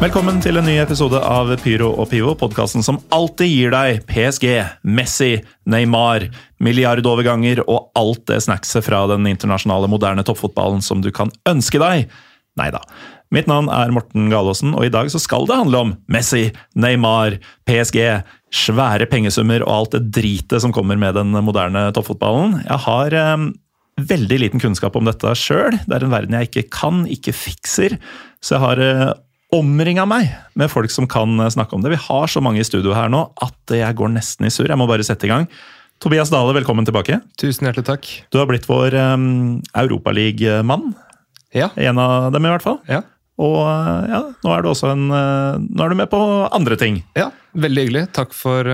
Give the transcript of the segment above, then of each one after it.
Velkommen til en ny episode av Pyro og Pivo, podkasten som alltid gir deg PSG, Messi, Neymar, milliardoverganger og alt det snackset fra den internasjonale moderne toppfotballen som du kan ønske deg. Nei da. Mitt navn er Morten Galaasen, og i dag så skal det handle om Messi, Neymar, PSG, svære pengesummer og alt det dritet som kommer med den moderne toppfotballen. Jeg har eh, veldig liten kunnskap om dette sjøl. Det er en verden jeg ikke kan, ikke fikser. Så jeg har eh, omringa meg med folk som kan eh, snakke om det. Vi har så mange i studio her nå at jeg går nesten i surr. Jeg må bare sette i gang. Tobias Dale, velkommen tilbake. Tusen hjertelig takk. Du har blitt vår um, Europaligamann. Ja. En av dem, i hvert fall. Ja. Og uh, ja, nå er du også en uh, Nå er du med på andre ting. ja. Veldig hyggelig. Takk for,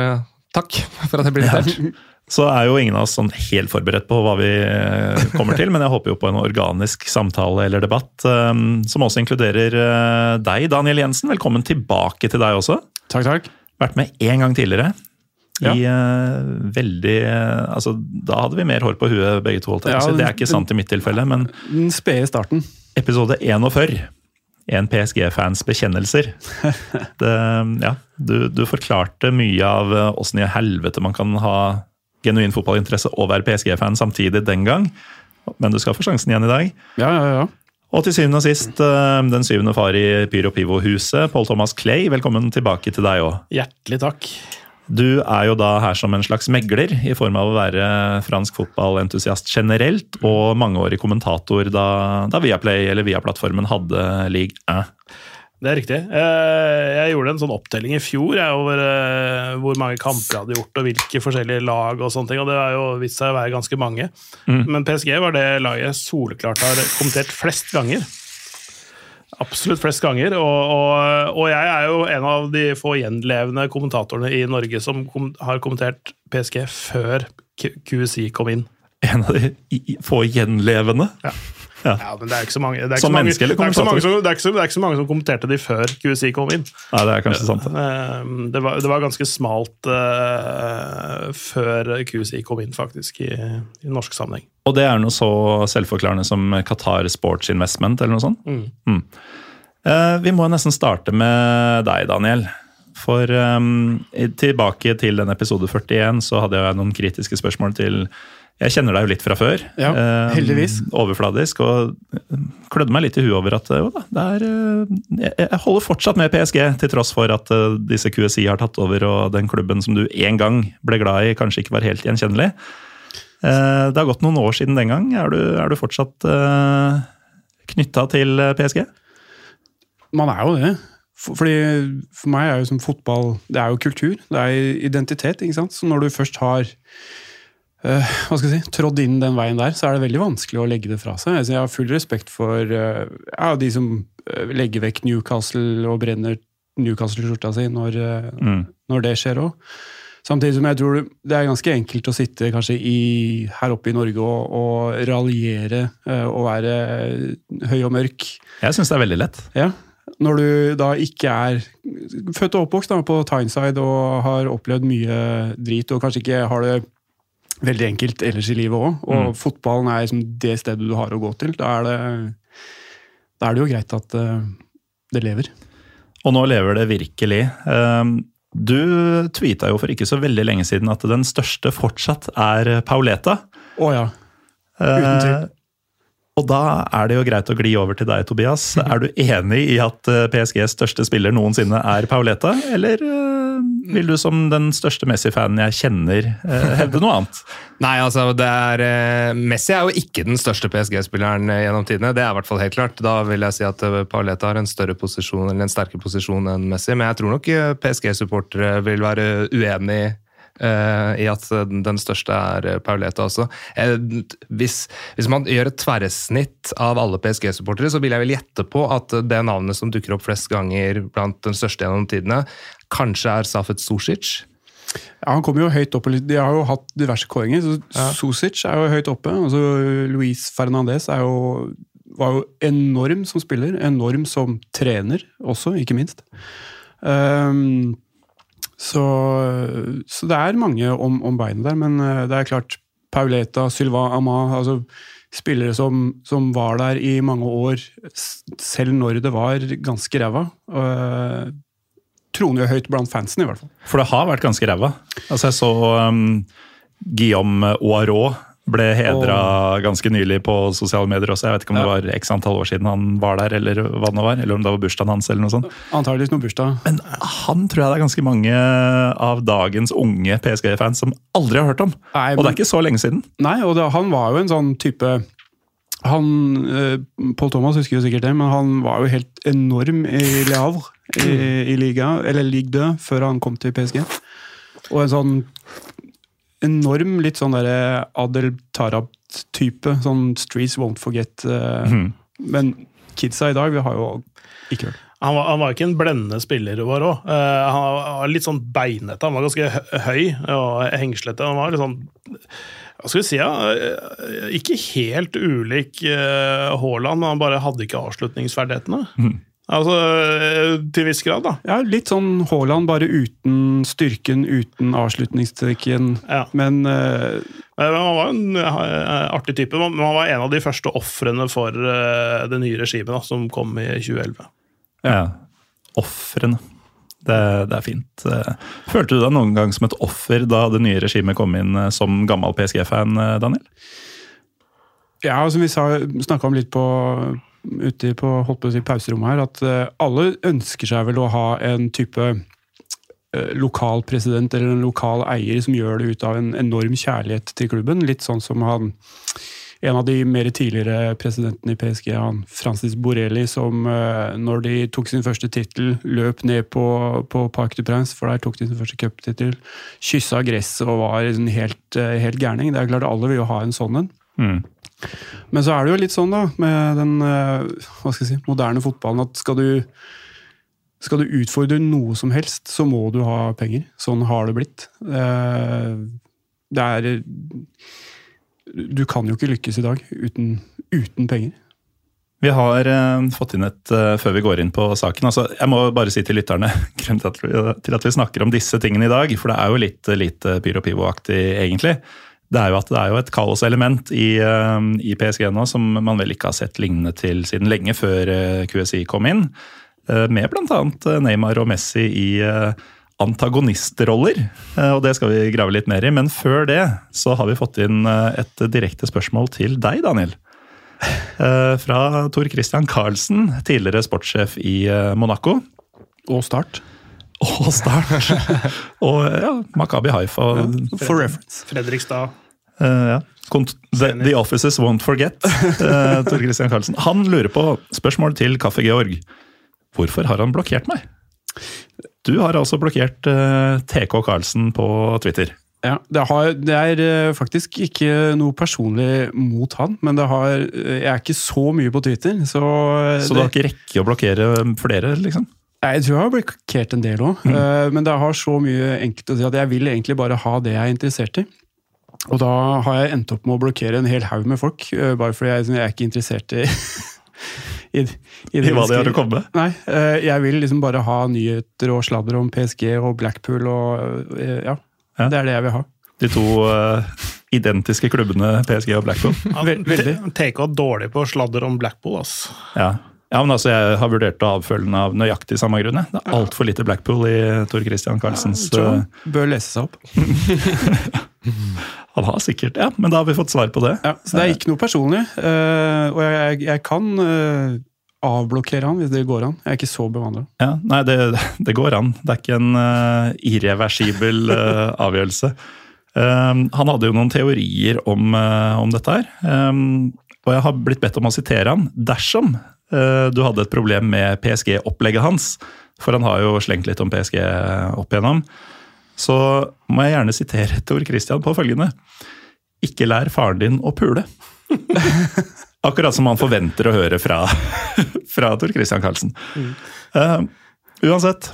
takk for at jeg ble invitert. Så er jo ingen av oss sånn helt forberedt på hva vi uh, kommer til, men jeg håper jo på en organisk samtale eller debatt um, som også inkluderer uh, deg, Daniel Jensen. Velkommen tilbake til deg også. Takk, takk. Vært med én gang tidligere. Ja. I uh, veldig uh, Altså, da hadde vi mer hår på huet begge to. Ja, det er ikke sant i mitt tilfelle, men Den spede starten. episode 41. En PSG-fans bekjennelser. Det, ja, du, du forklarte mye av eh, åssen i helvete man kan ha genuin fotballinteresse og være PSG-fan samtidig den gang. Men du skal få sjansen igjen i dag. Ja, ja, ja. Og til syvende og sist, eh, den syvende far i Pyro Pivo-huset, Paul Thomas Clay. Velkommen tilbake til deg òg. Hjertelig takk. Du er jo da her som en slags megler, i form av å være fransk fotballentusiast generelt, og mangeårig kommentator da, da Viaplay eller Via-plattformen hadde League 1. Det er riktig. Eh, Jeg gjorde en sånn opptelling i fjor jeg, over eh, hvor mange kamper jeg hadde gjort, og hvilke forskjellige lag og sånne ting, og det har jo vist seg å være ganske mange. Mm. Men PSG var det laget jeg soleklart har kommentert flest ganger. Absolutt flest ganger, og, og, og jeg er jo en av de få gjenlevende kommentatorene i Norge som kom, har kommentert PSG før QSI kom inn. En av de få gjenlevende. Ja, men det er ikke så mange Det Som er er er kommenterte de før QC kom inn. Nei, det er kanskje sant. det. Eh, Det var, det var ganske smalt uh, før QC kom inn, faktisk, i, i norsk sammenheng. Og det er noe så selvforklarende som Qatar Sports Investment, eller noe sånt. Mm. Eh, Vi må nesten starte med deg, Daniel. For um, tilbake til den episode 41 så hadde jeg noen kritiske spørsmål til Jeg kjenner deg jo litt fra før. Ja, Eh, heldigvis. Overfladisk. Og eh, klødde meg litt i huet over at eh, jo da, det er, eh, jeg, jeg holder fortsatt med PSG, til tross for at eh, disse QSI har tatt over, og den klubben som du en gang ble glad i, kanskje ikke var helt gjenkjennelig. Eh, Det har gått noen år siden den gang. Er du, er du fortsatt uh, knytta til eh, PSG? Man er jo det. For, fordi for meg er jo som fotball Det er jo kultur. Det er identitet. ikke sant? Så når du først har eh, hva skal jeg si, trådd inn den veien der, så er det veldig vanskelig å legge det fra seg. Altså, jeg har full respekt for ja, de som eh, legger vekk Newcastle og brenner Newcastle-skjorta si når, Mm. når det skjer òg. Samtidig som jeg tror det er ganske enkelt å sitte kanskje i, her oppe i Norge og, og raljere og være høy og mørk. Jeg syns det er veldig lett. Ja, når du da ikke er født og oppvokst da, på Tyneside og har opplevd mye drit, og kanskje ikke har det veldig enkelt ellers i livet òg, og Mm. fotballen er liksom det stedet du har å gå til, da er det, da er det jo greit at eh, det lever. Og nå lever det virkelig. Um, Du tweeta jo for ikke så veldig lenge siden at den største fortsatt er Pauleta. Å ja. Uten tvil. Eh, og da er det jo greit å gli over til deg, Tobias. Er du enig i at eh, PSGs største spiller noensinne er Pauleta, eller eh, vil du som den største Messi-fanen jeg kjenner, eh, hevde noe annet? Nei, altså, er eh, Messi er jo ikke den største PSG-spilleren eh, gjennom tidene. Det er i hvert fall helt klart. Da vil jeg si at Pauleta har en større posisjon, eller en sterkere posisjon enn Messi. Men jeg tror nok PSG-supportere vil være uenig eh, i at den største er eh, Pauleta også. Uh, hvis, hvis man gjør et tverrsnitt av alle PSG-supportere, så vil jeg vel gjette på at det navnet som dukker opp flest ganger blant den største gjennom tidene, kanskje er Safet Sosic. Ja, Han kommer jo høyt opp, De har jo hatt diverse kåringer. så Sosic er jo høyt oppe. altså Luis Fernandez er jo, var jo enorm som spiller. Enorm som trener også, ikke minst. Ehm, så, så det er mange om, om beinet der, men eh, det er klart Pauleta, Sylvain Ama altså Spillere som, som var der i mange år, selv når det var ganske ræva. Uh, troner jo høyt blant fansen, i hvert fall. For det har vært ganske ræva. Altså, jeg så um, Guillaume Oirot ble hedra ganske nylig på sosiale medier også. Jeg vet ikke om det var x antall år siden han var der, eller hva det var, eller om det var bursdagen hans. eller noe sånt. Antageligvis noen bursdag. Men han tror jeg det er ganske mange av dagens unge PSG-fans som aldri har hørt om. Nei, Og det er ikke så lenge siden. Nei, og det, han var jo en sånn type han, eh, Paul Thomas husker jo sikkert det, men han var jo helt enorm i Le Havre i, i liga, eller Ligue 2 før han kom til PSG. Og en sånn enorm, litt sånn derre Adel Tarab-type. Sånn Streets Won't Forget. eh, Mhm. Men kidsa i dag, vi har jo ikke hørt. Han var, han var ikke en blendende spiller, var òg. han var litt sånn beinete. Han var ganske høy og hengslete. Han var litt sånn Hva skal vi si? Ja? eh, Ikke helt ulik eh, Haaland, men han bare hadde ikke avslutningsferdighetene. Altså, eh, til en viss grad, da. Ja, litt sånn Haaland, bare uten styrken, uten avslutningsstrikken. Ja. Men uh, Men Han var en eh, artig type, men han var en av de første ofrene for det nye regimet da, som kom i 2011. Ja. Ofrene. Det, det er fint. Følte du deg noen gang som et offer da det nye regimet kom inn som gammel PSG-fan, Daniel? Ja, som vi snakka om litt på ute på, holdt på å si, pauserommet her, at eh, alle ønsker seg vel å ha en type eh, lokal president eller en lokal eier som gjør det ut av en enorm kjærlighet til klubben. Litt sånn som han en av de mer tidligere presidentene i PSG, han Francis Borelli, som eh, når de tok sin første tittel, løp ned på, på Parc du Prince, for der tok de sin første cuptittel, kyssa gresset og var en helt, helt gærning. Det er klart alle vil jo ha en sånn en. Mm. Men så er det jo litt sånn da, med den eh, hva skal jeg si, moderne fotballen, at skal du, skal du utfordre noe som helst, så må du ha penger. Sånn har det blitt. Eh, Det er Du kan jo ikke lykkes i dag uten, uten penger. Vi har eh, fått inn et før vi går inn på saken. Altså, jeg må bare si til lytterne grunnen til at, vi, snakker om disse tingene i dag, for det er jo litt lite Pyro Pivo-aktig, egentlig. Det er jo at det er jo et kaoselement i, eh, i PSG nå som man vel ikke har sett lignende til siden lenge før eh, QSI kom inn. Eh, Med bl.a. Neymar og Messi i antagonistroller. Og det skal vi grave litt mer i. Men før det så har vi fått inn et direkte spørsmål til deg, Daniel. Fra Tor Christian Karlsen, tidligere sportssjef i Monaco. Og Start. Og Start. og ja, Makabi Haifa. For reference. Fredrikstad. Uh, ja. The, the Offices won't forget. Uh, Tor Christian Karlsen. Han lurer på spørsmål til Kaffe Georg. Hvorfor har han blokkert meg? Du har altså blokkert uh, TK Karlsen på Twitter. Ja, det, har, det er eh, faktisk ikke noe personlig mot han, men det har, eh, jeg er ikke så mye på Twitter, så, eh, Så du har ikke rekke å blokkere flere, liksom? Jeg tror jeg har blitt blokkert en del òg, men det har så mye enkelt å si at jeg vil egentlig bare ha det jeg er interessert i. Og da har jeg endt opp med å blokkere en hel haug med folk, eh, bare fordi jeg, jeg er ikke interessert i i, I hva de har å komme med? Nei, eh, jeg vil liksom bare ha nyheter og sladder om PSG og Blackpool og eh, ja. Ja. Det er det jeg vil ha. De to uh, identiske klubbene PSG og Blackpool. Ja, veldig. TK dårlig på sladder om Blackpool, ass. Ja. Ja, men altså, Jeg har vurdert å avfølge den av nøyaktig samme grunn. Det er altfor lite Blackpool i Tor Christian Karlsens Jeg tror eh, bør lese seg opp. Han har sikkert Ja, men da har vi fått svar på det. Ja, så det er ikke noe personlig. eh, og jeg, jeg, jeg kan eh, avblokkere han, hvis det går an. Jeg er ikke så bevandra. Ja, nei, det, det, går an. Det er ikke en uh, irreversibel uh, avgjørelse. Um, han hadde jo noen teorier om, uh, om dette her. Um, og jeg har blitt bedt om å sitere han dersom du hadde et problem med PSG-opplegget hans. For han har jo slengt litt om PSG opp igjennom. Så må jeg gjerne sitere Tor Christian på følgende. Ikke lær faren din å pule. Akkurat som man forventer å høre fra, fra Tor Christian Karlsen. Uh, uansett,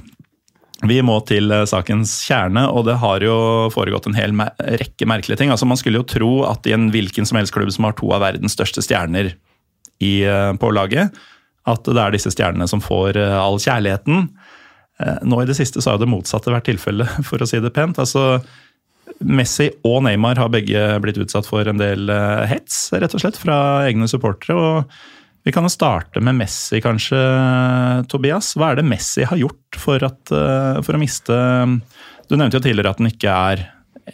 vi må til uh, sakens kjerne, og det har jo foregått en hel rekke merkelige ting. Altså, Man skulle jo tro at i en hvilken som helst klubb som har to av verdens største stjerner i, uh, på laget, at det er disse stjernene som får all kjærligheten. Nå i det siste så har det motsatte vært tilfellet, for å si det pent. Altså, Messi og Neymar har begge blitt utsatt for en del hets, rett og slett, fra egne supportere. og Vi kan jo starte med Messi, kanskje, Tobias. Hva er det Messi har gjort for, at, for å miste Du nevnte jo tidligere at han ikke er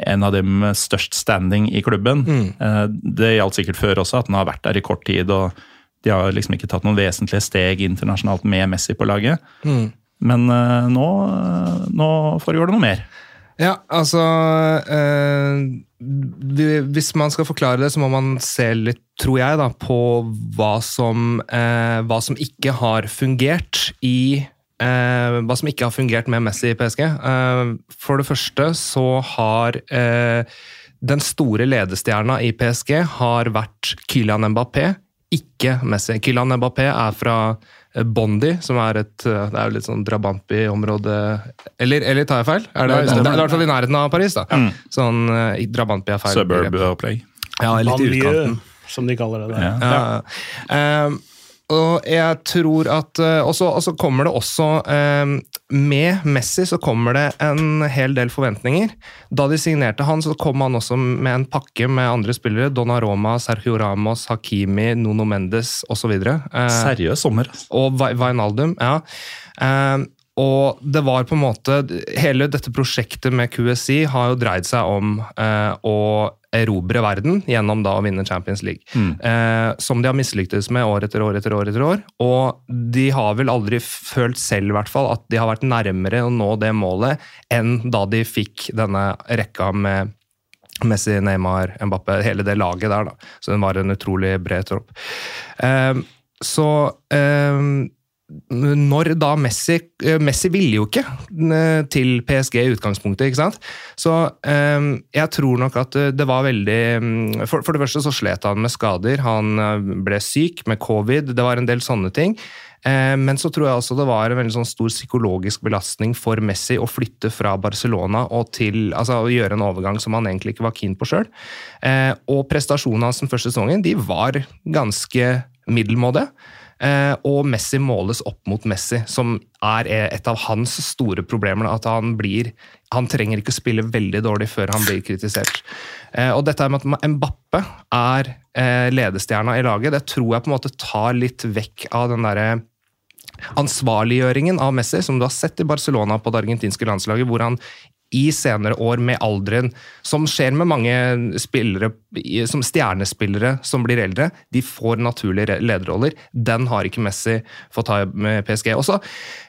en av dem med størst standing i klubben. Mm. Det gjaldt sikkert før også, at han har vært der i kort tid. og De har liksom ikke tatt noen vesentlige steg internasjonalt med Messi på laget. Mm. Men nå, nå foregår det noe mer. Ja, altså øh, Hvis man skal forklare det, så må man se litt, tror jeg, da, på hva som, eh, hva som ikke har fungert i eh, Hva som ikke har fungert med Messi i PSG. for det første så har den store ledestjerna i PSG har vært Kylian Mbappé, ikke Messi. Kylian Mbappé er fra Eh, Bondi, som er et eh, det er jo litt sånn Drabantby-område Eller, eller, tar jeg feil? Er det, det, det, er i hvert fall i nærheten av Paris. da. Mm. Sånn uh, Drabantby er feil. Suburb-opplegg. Ja, litt i utkanten. Som de kaller det. Ja. Ja. Ja. Um, og jeg tror at eh, Og så kommer det også eh, Med Messi så kommer det en hel del forventninger. Da de signerte han, så kom han også med en pakke med andre spillere. Donnaroma, Sergio Ramos, Hakimi, Nono Mendes osv. Eh, Seriøs sommer. Og Vainaldum. ja. Og det var på en måte Hele dette prosjektet med QSI har jo dreid seg om eh, å erobre verden gjennom da å vinne Champions League. Mm. Eh, som de har mislyktes med år etter år etter år. etter år. Og de har vel aldri følt selv hvert fall, at de har vært nærmere å nå det målet enn da de fikk denne rekka med Messi, Neymar, Mbappé, hele det laget der. da. Så den var en utrolig bred tropp. Eh, så eh, når da Messi eh, Messi ville jo ikke eh, til PSG i utgangspunktet, ikke sant? Så um, jeg tror nok at det var veldig mm, for, det første så slet han med skader. Han ble syk med covid, det var en del sånne ting. Men så tror jeg også det var en veldig sånn stor psykologisk belastning for Messi å flytte fra Barcelona og til altså å gjøre en overgang som han egentlig ikke var keen på sjøl. Og prestasjonene hans den første sesongen de var ganske middelmådige. Eh, og Messi måles opp mot Messi, som er et av hans store problemer. At han blir Han trenger ikke spille veldig dårlig før han blir kritisert. Eh, og dette med at Mbappe er eh, ledestjerna i laget, det tror jeg på en måte tar litt vekk av den derre ansvarliggjøringen av Messi, som du har sett i Barcelona på det argentinske landslaget, hvor han i senere år med alderen, som skjer med mange spillere, som stjernespillere som blir eldre. De får naturlige lederroller. Den har ikke Messi fått ta med PSG. Og så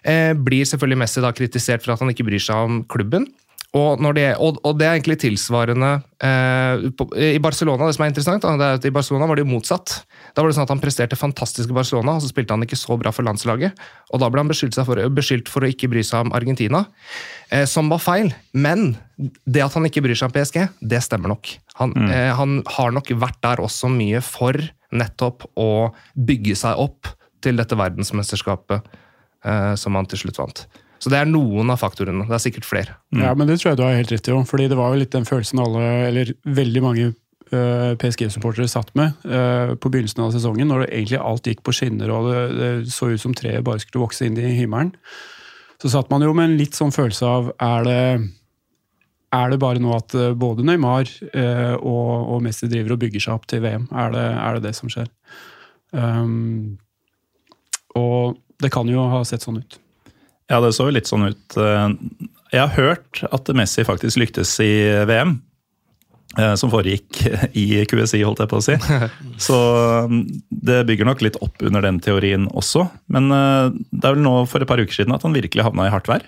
eh, blir selvfølgelig Messi da kritisert for at han ikke bryr seg om klubben. Og, det, og, og, det er egentlig tilsvarende eh, på, i Barcelona. Det som er interessant, da, er at i Barcelona var det jo motsatt. Da var det sånn at Han presterte fantastisk i Barcelona, og så spilte han ikke så bra for landslaget. og Da ble han beskyldt for, beskyldt for å ikke bry seg om Argentina, eh, som var feil. Men det at han ikke bryr seg om PSG, det stemmer nok. Han, mm. eh, han har nok vært der også mye for nettopp å bygge seg opp til dette verdensmesterskapet eh, som han til slutt vant. Så det er noen av faktorene. Det er sikkert flere. Mm. Ja, men det tror jeg du har helt rett i. fordi det var jo litt den følelsen alle, eller veldig mange uh, eh, PSG-supportere satt med uh, på begynnelsen av sesongen, når det egentlig alt gikk på skinner og det, det så ut som treet bare skulle vokse inn i himmelen. Så satt man jo med en litt sånn følelse av er det, er det bare nå at eh, både Neymar uh, og, og, Messi driver og bygger seg opp til VM? Er det er det, det som skjer? Um, og det kan jo ha sett sånn ut. Ja, det så jo litt sånn ut. Eh, jeg har hørt at Messi faktisk lyktes i VM. eh, som foregikk i QSI, holdt jeg på å si. Så mm, det bygger nok litt opp under den teorien også. Men eh, det er vel nå for et par uker siden at han virkelig havna i hardt vær.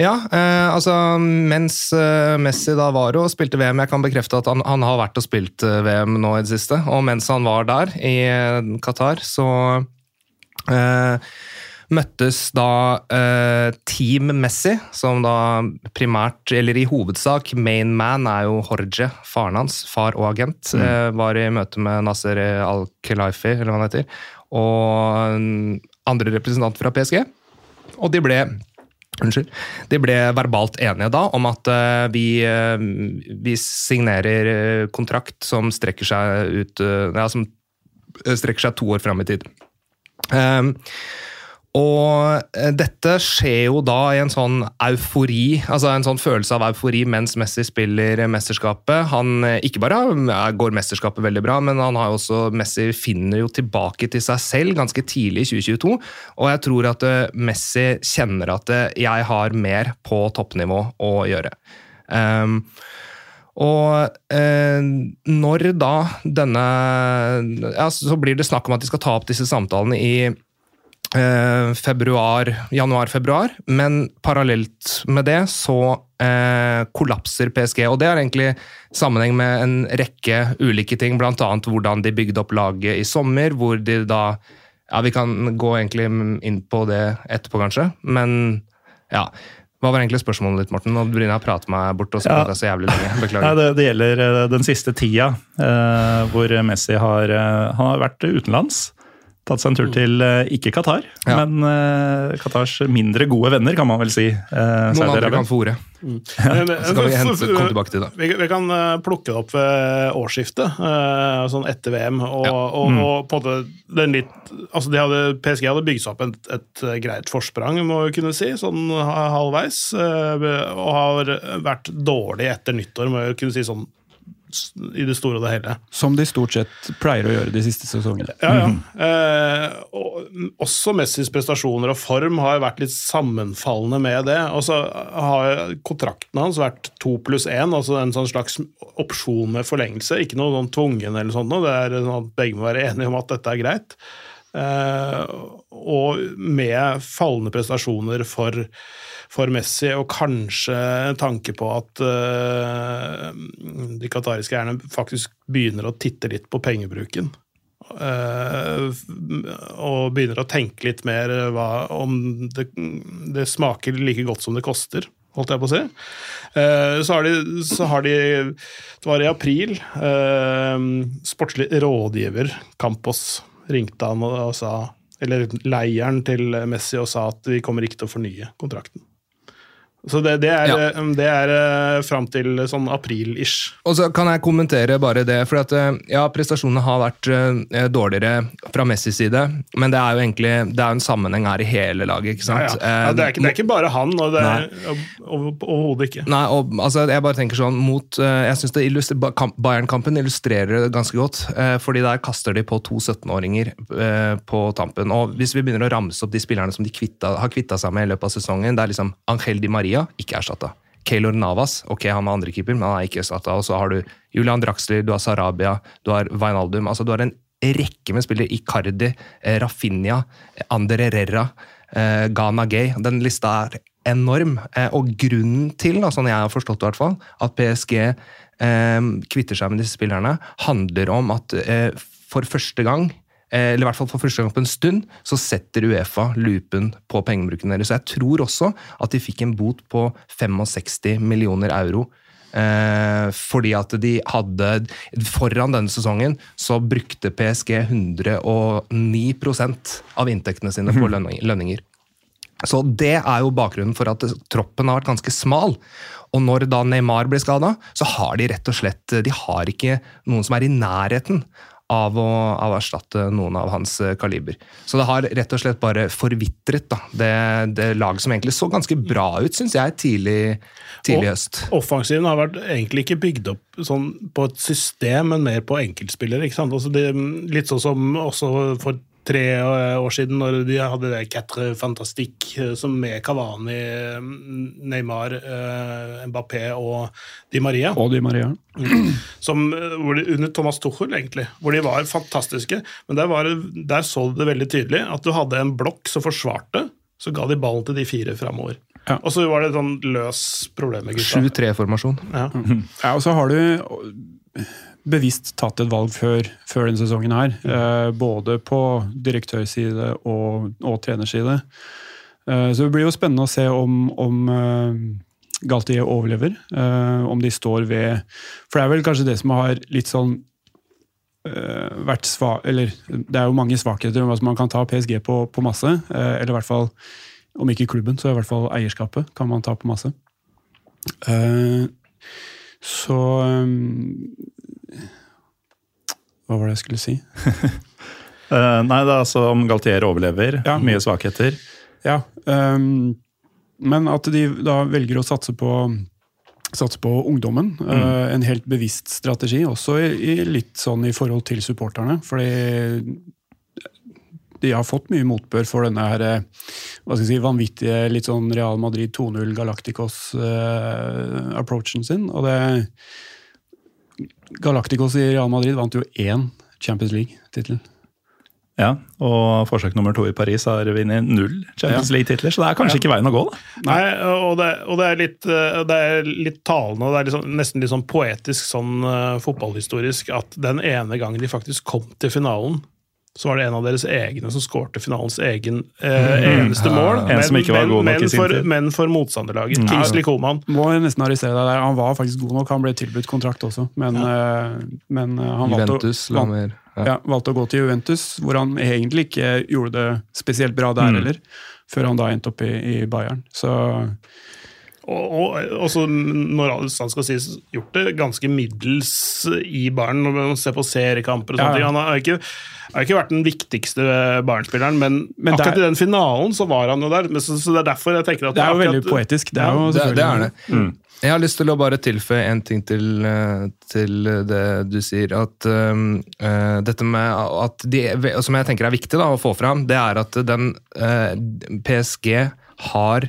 Ja, eh, altså mens eh, Messi da var og spilte VM Jeg kan bekrefte at han, han har vært og spilt eh, VM nå i det siste. Og mens han var der, i eh, Qatar, så eh, møttes da eh, Team Messi, som da primært, eller i hovedsak, main man er jo Horge, faren hans, far og agent, eh, var i møte med Nasser Al-Khelaifi, eller hva han heter, og mm, andre representanter fra PSG. Og de ble Unnskyld. De ble verbalt enige da om at uh, vi, uh, vi signerer eh, kontrakt som strekker seg ut uh, ja, som strekker seg to år fram i tid. Um, og eh, dette skjer jo da i en sånn eufori, altså en sånn følelse av eufori mens Messi spiller mesterskapet. Han eh, ikke bare går mesterskapet veldig bra, men han har jo også, Messi finner jo tilbake til seg selv ganske tidlig i 2022. Og jeg tror at eh, Messi kjenner at eh, jeg har mer på toppnivå å gjøre. Um, og eh, når da denne ja, Så blir det snakk om at de skal ta opp disse samtalene i eh, februar, januar-februar, men parallelt med det så eh, kollapser PSG. Og det har egentlig sammenheng med en rekke ulike ting, bl.a. hvordan de bygde opp laget i sommer, hvor de da Ja, vi kan gå egentlig inn på det etterpå, kanskje, men ja. Hva var egentlig spørsmålet ditt, Morten? Nå begynner jeg å prate meg bort og Ja. så jævlig lenge. Nei, Beklager. det, det gjelder eh, den siste tida, eh, hvor Messi har, eh, han har vært utenlands. Tatt seg en tur til eh, ikke Qatar, Ja. men uh, Qatars mindre gode venner, kan man vel si. Uh, Noen andre kan få ordet. Men, Så kan vi hente, komme tilbake til det. Vi, vi kan plukke det opp ved årsskiftet, eh, sånn etter VM. Og, Ja. og, og på en den litt altså de hadde, PSG hadde bygd seg opp et, et greit forsprang, må vi kunne si, sånn halvveis. Og har vært dårlig etter nyttår, må vi kunne si sånn i det store og det hele. Som de stort sett pleier å gjøre de siste sesongene. Ja, ja. Eh, og også Messis prestasjoner og form har vært litt sammenfallende med det. Og så har kontrakten hans vært to pluss én, altså en sånn slags opsjon med forlengelse. Ikke noe sånn tvungen eller sånt noe. Det er sånn at begge må være enige om at dette er greit. Eh, og med fallende prestasjoner for, for Messi, og kanskje en tanke på at uh, de qatariske eierne faktisk begynner å titte litt på pengebruken. Uh, og begynner å tenke litt mer hva, om det, det smaker like godt som det koster, holdt jeg på å si. Uh, så, har de, så har de Det var i april. Uh, sportslig rådgiver Campos ringte han og, og sa Eller leieren til Messi og sa at vi kommer ikke til å fornye kontrakten. Så det, det er, Ja. eh, det er eh, fram til sånn april-ish. Og så kan jeg kommentere bare det, for at eh, ja, prestasjonene har vært dårligere fra Messis side, men det er jo egentlig det er en sammenheng her i hele laget, ikke sant? ja. Ja, det, er ikke, det er ikke bare han, og det er overhodet ikke. Nei, og, altså, jeg bare tenker sånn mot Jeg syns Bayern-kampen illustrerer det ganske godt. fordi der kaster de på to 17-åringer eh, på tampen. Og hvis vi begynner å ramse opp de spillerne som de kvitta, har kvitta seg med i løpet av sesongen, det er liksom Angel Di Maria, ikke erstatta. Keylor Navas, ok, han er andrekeeper, men han er ikke erstatta. Og så har du Julian Draxler, du har Sarabia, du har Wijnaldum. Altså, du har en rekke med spillere. Icardi, eh, Rafinha, eh, Ander Herrera, eh, Ghana Gay. Den lista er enorm. Og grunnen til, da, sånn jeg har forstått det hvert fall, at PSG eh, kvitter seg med disse spillerne, handler om at for første gang eller i hvert fall for første gang på en stund, så setter Uefa lupen på pengebruken deres. Så jeg tror også at de fikk en bot på 65 millioner euro. Eh, fordi at de hadde Foran denne sesongen så brukte PSG 109 av inntektene sine på lønninger. Så det er jo bakgrunnen for at troppen har vært ganske smal. Og når da Neymar blir skada, så har de rett og slett De har ikke noen som er i nærheten av å, av å erstatte noen av hans eh, kaliber. Så det har rett og slett bare forvitret, da. Det, det laget som egentlig så ganske bra ut, syns jeg, tidlig, tidlig høst. Offensiven har vært egentlig ikke bygd opp sånn på et system, men mer på enkeltspillere. ikke sant? Altså det, litt sånn som også for tre år siden, når de hadde det Quatre Fantastique som med Cavani, Neymar, eh, Mbappé og Di Maria. Og Di Maria. Som, eh, hvor de, under Thomas Tuchel, egentlig. Hvor de var fantastiske. Men der, var, der så du det veldig tydelig. At du hadde en blokk som forsvarte, så ga de ballen til de fire framover. Ja. Og så var det et sånn løs problem med gutta. 7-3-formasjon. Ja. Ja, og så har du bevisst tatt et valg før, før denne sesongen her. Eh, både på direktørside og, og trenerside. Eh, så det blir jo spennende å se om, om eh, Galtier overlever. eh, om de står ved For det er vel kanskje det som har litt sånn eh, vært sva, Eller det er jo mange svakheter. Altså man kan ta PSG på, på masse. eller i hvert fall, om ikke klubben, så i hvert fall eierskapet kan man ta på masse. Så Hva var det jeg skulle si? uh, nei, det er altså om Galtier overlever. Ja. Mye svakheter. Ja, um, men at de da velger å satse på Satse på ungdommen. eh, en helt bevisst strategi, også i, i litt sånn i forhold til supporterne. Fordi de har fått mye motbør for denne her, eh, hva skal jeg si, vanvittige litt sånn Real Madrid 2-0 Galacticos-approachen sin. Og det Galacticos i Real Madrid vant jo én Champions League-tittel. Ja, Og forsøk nummer to i Paris har vunnet null Champions League-titler, så det er kanskje ikke veien å gå. da. Nei, og det, og det, er litt, eh, det er litt talende, og det er sånn, nesten litt sånn poetisk sånn uh, fotballhistorisk, at den ene gangen de faktisk kom til finalen, så var det en av deres egne som skårte finalens egen eh, eneste mål, En som ikke var god nok men, i sin for, men for motstanderlaget. Kingsley Coman. Må jeg nesten arrestere deg der. Han var faktisk god nok. Han ble tilbudt kontrakt også, men, ja. men eh, han valgte, Juventus å, la ja. ja, valgte å gå til Juventus, hvor han egentlig ikke gjorde det spesielt bra der heller. Før han da endte opp i, i Bayern. Så Og, og også, når alt skal sies, gjort det ganske middels i baren. Når man ser på seriekamper og sånne Ja, ting. Han har ikke, har ikke vært den viktigste barnspilleren, men, Men akkurat der- i den finalen så var han jo der. Men Så, så det er derfor jeg tenker at det er jo veldig poetisk. Det er jo Det, det er det. Mm. Jeg har lyst til å bare tilføye en ting til, eh, til det du sier. At um, eh, dette med at de, Som jeg tenker er viktig da, å få fram, det er at den uh, PSG har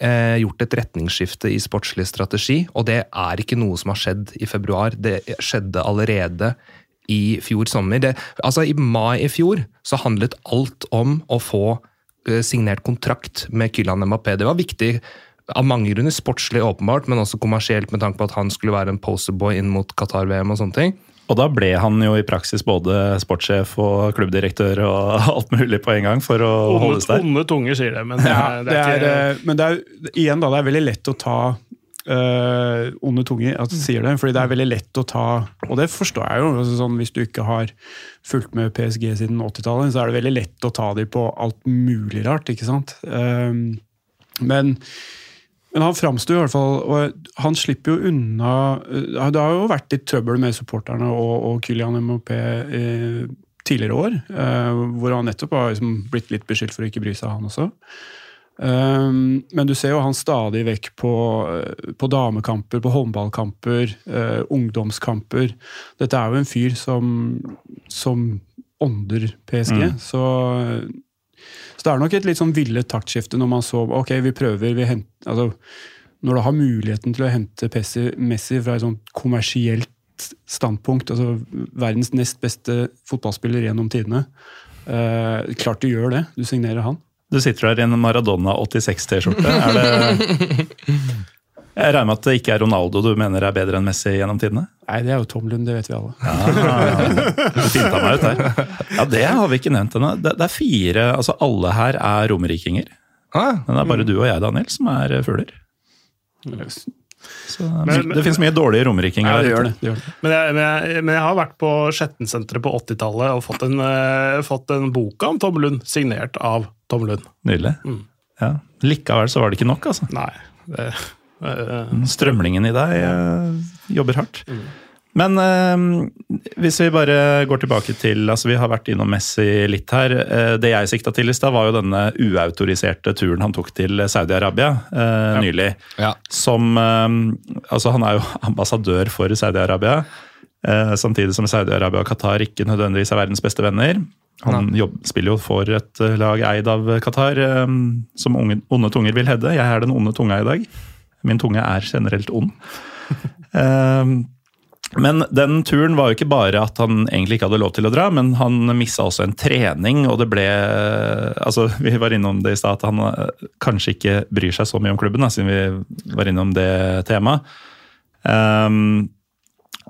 eh, gjort et retningsskifte i sportslig strategi, og det er ikke noe som har skjedd i februar. Det skjedde allerede i fjor sommer. Det, altså I mai i fjor så handlet alt om å få eh, signert kontrakt med Kylian Mbappé. Det var viktig av mange grunner. Sportslig åpenbart, men også kommersielt med tanke på at han skulle være en posterboy inn mot Qatar-VM og sånne ting. Og da ble han jo i praksis både sportssjef og klubbdirektør og alt mulig på en gang for å onde, holde der. onde tunger sier det, men det er, det er, ikke eh, men det er igjen da, det er veldig lett å ta eh, onde tunger at du sier det, fordi det er veldig lett å ta Og det forstår jeg jo. Altså, sånn, hvis du ikke har fulgt med PSG siden 80-tallet, så er det veldig lett å ta dem på alt mulig rart, ikke sant? Um, men, men han framsto i hvert fall Og han slipper jo unna eh, Det har jo vært litt trøbbel med supporterne og, og Kylian Mbappé eh, tidligere år, eh, hvor han nettopp har liksom blitt litt beskyldt for å ikke bry seg, han også. Um, men du ser jo han stadig vekk på, eh, på damekamper, på håndballkamper, eh, ungdomskamper. Dette er jo en fyr som, som ånder PSG. Så, så det er nok et litt sånn villet taktskifte når man så ok, vi prøver vi hent, altså, Når du har muligheten til å hente Pessi, Messi fra et sånt kommersielt standpunkt, altså verdens nest beste fotballspiller gjennom tidene eh, Klart du gjør det. Du signerer han. Du sitter der i en Maradona 86-T-skjorte. Er det Jeg regner med at det ikke er Ronaldo du mener er bedre enn Messi gjennom tidene? Nei, det er jo Tom Lund, det vet vi alle. Du finta meg ut der. Ja, Det har vi ikke nevnt ennå. Det, det er fire altså Alle her er romerikinger. Ah, Men det er bare du og jeg, Daniel, som er fugler. Så, Men- det finnes mye dårlige romerikinger Ja, der det gjør det. det. Men jeg, men, jeg, men jeg har vært på Skjettensenteret på 80-tallet og fått en, uh, fått en bok om Tom Lund, signert av Tom Lund. Nydelig. Mm. Ja. Likevel så var det ikke nok, altså. Nei. Det, Strømlingen i deg eh, jobber hardt. Mm. Men eh, hvis vi bare går tilbake til altså Vi har vært innom Messi litt her. Eh, det jeg sikta til i stad, var jo denne uautoriserte turen han tok til Saudi-Arabia eh, nylig. ja. Som eh, Altså, han er jo ambassadør for Saudi-Arabia. Eh, samtidig som Saudi-Arabia og Qatar ikke nødvendigvis er verdens beste venner. Han jobb, spiller jo for et eh, lag eid av Qatar, eh, som unge, onde tunger vil hevde. Jeg er den onde tunga i dag. Min tunge er generelt ond. Eh, men den turen var jo ikke bare at han egentlig ikke hadde lov til å dra, men han missa også en trening, og det ble altså Vi var innom det i stad, at han eh, kanskje ikke bryr seg så mye om klubben, da, siden vi var innom det temaet. Um,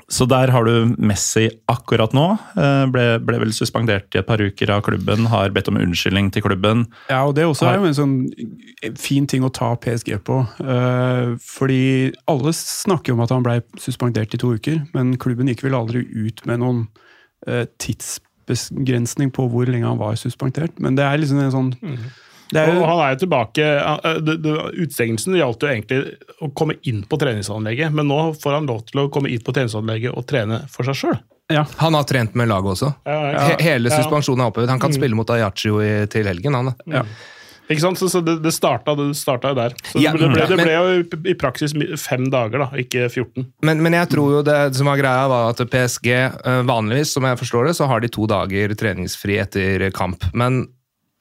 så der har du Messi akkurat nå. Eh, ble, ble, vel suspendert i et par uker av klubben, har bedt om unnskyldning til klubben. Ja, og det også er jo en sånn fin ting å ta PSG på. Eh, fordi alle snakker om at han ble suspendert i to uker, men klubben gikk vel aldri ut med noen eh, tidsbegrensning på hvor lenge han var suspendert. Men det er liksom en sånn mm. Jo... Og han er jo tilbake Utestengelsen gjaldt jo egentlig å komme inn på treningsanlegget, men nå får han lov til å komme inn på treningsanlegget og trene for seg sjøl. Ja. Han har trent med laget også. Ja, ja. Hele suspensjonen er opphevet. Han kan mm. spille mot Ayaccio til helgen. han Ja. Ikke sant? Så, så det, det, starta, det starta der. Så ja, det, ble, det, ble, jo i praksis fem dager, da, ikke 14. Men, men, jeg tror jo det som var greia, var at PSG eh, vanligvis, som jeg forstår det, så har de to dager treningsfri etter kamp. Men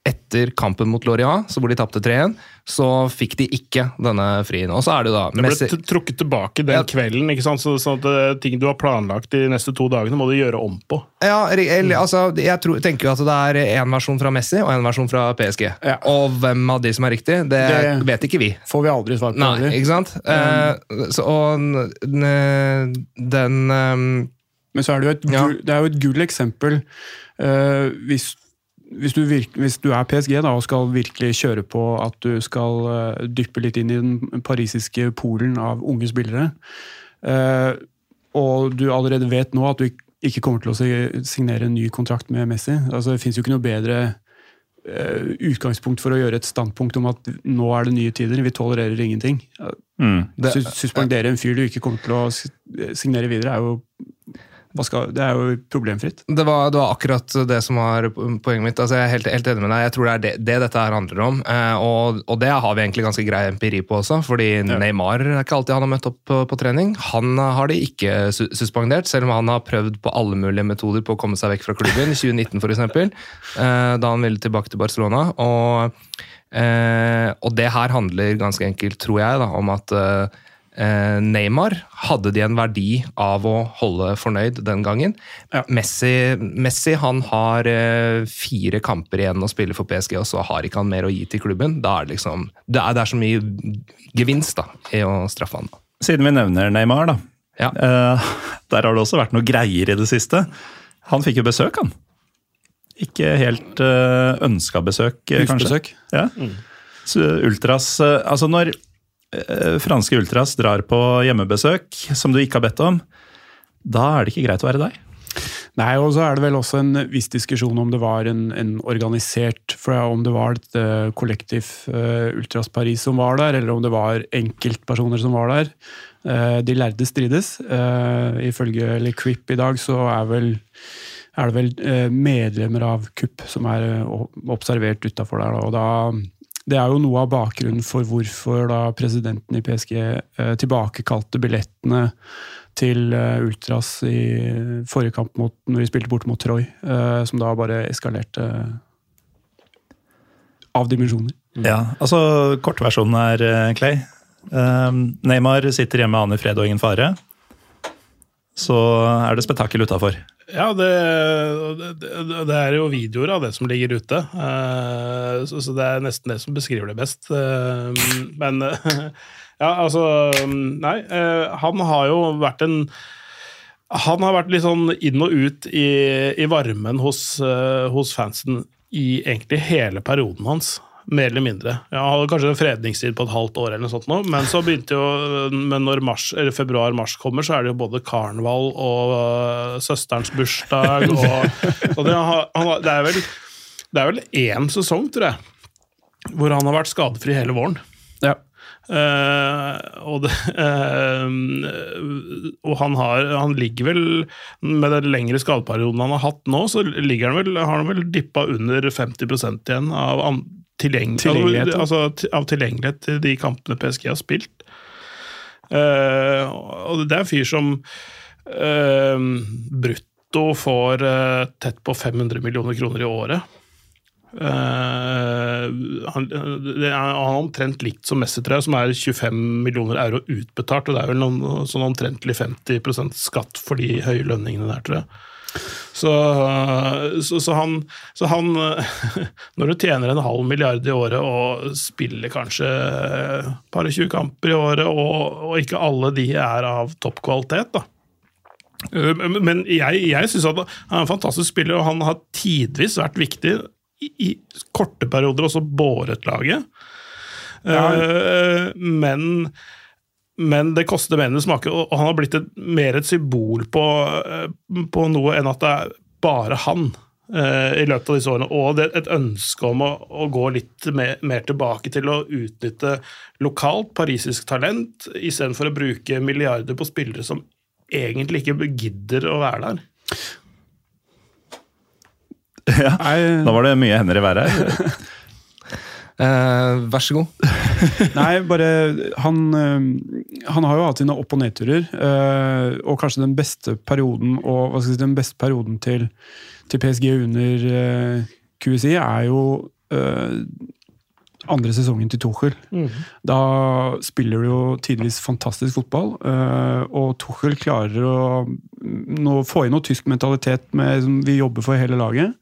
etter kampen mot Lorient, hvor de tapte 3-1, så fikk de ikke denne frien. Og så er Det da... Det ble trukket tilbake den ja. kvelden, ikke sant? så, sånn at eh, ting du har planlagt de neste to dagene, må du gjøre om på. Ja, altså, Jeg tror, tenker jo at det er én versjon fra Messi og en versjon fra PSG. Ja. Og hvem av de som er riktig, det, det, vet ikke vi. Får vi aldri svar på. Nei, ikke sant? Um, Eh, så, og den um, Men så er det jo et, gull, det er jo et gull eksempel. Uh, hvis hvis du, virke, hvis du, er PSG da, og skal virkelig kjøre på at du skal uh, dyppe litt inn i den parisiske polen av unge spillere, uh, og du allerede vet nå at du ikke kommer til å signere en ny kontrakt med Messi altså Det fins jo ikke noe bedre uh, utgangspunkt for å gjøre et standpunkt om at nå er det nye tider, vi tolererer ingenting. Mm. Suspendere en fyr du ikke kommer til å signere videre, er jo skal, det er jo problemfritt. Det var, det var, akkurat det som var poenget mitt. Altså, jeg er helt, helt, enig med deg. Jeg tror det er det, det dette her handler om. Eh, og, og, det har vi egentlig ganske grei empiri på også, fordi ja. Neymar er ikke alltid han har møtt opp på, på, trening. Han har de ikke su suspendert, selv om han har prøvd på alle mulige metoder på å komme seg vekk fra klubben, i 2019 f.eks., eh, da han ville tilbake til Barcelona. Og, eh, og det her handler ganske enkelt, tror jeg, da, om at eh, Eh, Neymar hadde de en verdi av å holde fornøyd den gangen. Ja. Messi, Messi, han har eh, fire kamper igjen å spille for PSG, og så har ikke han mer å gi til klubben. Da er det liksom, det er, det er så mye gevinst da, i å straffe han. Siden vi nevner Neymar, da. Ja. Eh, der har det også vært noe greier i det siste. Han fikk jo besøk, han. Ikke helt uh, ønska besøk, kanskje. Ja. Mm. Så ultras Altså, når Eh, franske ultras drar på hjemmebesøk som du ikke har bedt om, da er det ikke greit å være deg. Nei, og så er det vel også en viss diskusjon om det var en, en organisert for Om det var et uh, kollektiv uh, Ultras Paris som var der, eller om det var enkeltpersoner som var der. Uh, de lærde strides. ifølge eller Crip i dag så er, vel, er det vel medlemmer av KUP som er observert utafor der. Da, og da det er jo noe av bakgrunnen for hvorfor da presidenten i PSG eh, tilbakekalte billettene til eh, Ultras i forrige kamp mot, når vi spilte borte mot Troy, eh, som da bare eskalerte av dimensjoner. Mm. Ja, altså Kortversjonen er, eh, Clay. Eh, Neymar sitter hjemme med aner fred og ingen fare. Så er det spetakkel utafor. Ja, det, det, det, er jo videoer av det som ligger ute. Uh, så, så, det er nesten det som beskriver det best. Uh, men ja, altså Nei, han har jo vært en Han har vært litt sånn inn og ut i, i varmen hos, hos fansen i egentlig hele perioden hans mer eller mindre. Jeg hadde kanskje en fredningstid på et halvt år, eller noe sånt nå, men så begynte jo Men når februar-mars kommer, så er det jo både karneval og uh, søsterens bursdag og, og det, han, det, er vel Det er vel én sesong, tror jeg, hvor han har vært skadefri hele våren. Ja. Uh, og, det, uh, og han, har, han ligger vel Med den lengre skadeperioden han har hatt nå, så ligger han vel, har han vel dippa under 50 igjen av tilgjeng tilgjengelighet, altså, av tilgjengelighet til de kampene PSG har spilt. Uh, og det er en fyr som uh, brutto får uh, tett på 500 millioner kroner i året. Han, det er, har omtrent likt som Messi, tror jeg, som er 25 millioner euro utbetalt. og Det er vel noen, sånn omtrentlig 50% skatt for de høye lønningene der, tror jeg. Så, så, så, han, så han Når du tjener en halv milliard i året og spiller kanskje et par og tjue kamper i året, og, og ikke alle de er av topp kvalitet, da. Men jeg, jeg syns han er en fantastisk spiller, og han har tidvis vært viktig i, i korte perioder også båret laget. Ja. Eh, men men det koster mer enn det smaker, og han har blitt et, mer et symbol på, eh, på noe enn at det er bare han uh, i løpet av disse årene. Og det, et ønske om å, å gå litt mer, mer, tilbake til å utnytte lokalt parisisk talent, istedenfor å bruke milliarder på spillere som egentlig ikke gidder å være der. Ja, da var det mye hender i været her. uh, vær så god. Nei, bare han, øh, han har jo hatt sine opp- og nedturer. øh, og kanskje den beste perioden og hva skal jeg si, den beste perioden til, til PSG under øh, QSI er jo andre sesongen til Tuchel. Da spiller du jo tidvis fantastisk fotball, og Tuchel klarer å nå, få inn noe tysk mentalitet med som vi jobber for hele laget.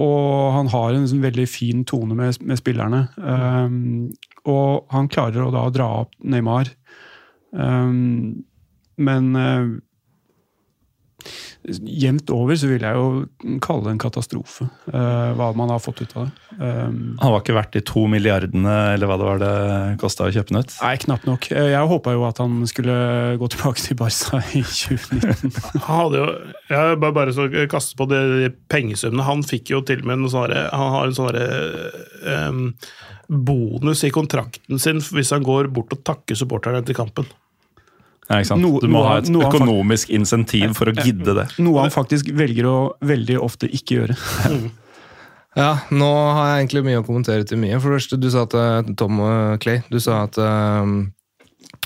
Og han har en sånn veldig fin tone med, med spillerne. Um, og han klarer å da dra opp Neymar. Um, men uh, jevnt over så vil jeg jo kalle det en katastrofe, uh, hva man har fått ut av det. Um, Han var ikke verdt de to milliardene, eller hva det var det kosta å kjøpe den ut? Nei, knapt nok. Eh, Jeg håpa jo at han skulle gå tilbake til Barca i 2019. Han hadde jo, jeg bare, bare så kaste på de, de pengesummene. Han fikk jo til og med en sånn Han har en sånn em, bonus i kontrakten sin hvis han går bort og takker supporterne etter kampen. Ja, ikke sant? Noe- Du må noe ha et økonomisk faktisk, insentiv for å gidde det. Noe han faktisk velger å veldig ofte ikke gjøre. Ja, nå har jeg egentlig mye å kommentere til mye. For det første, du sa at eh, Tom Clay, du sa at um,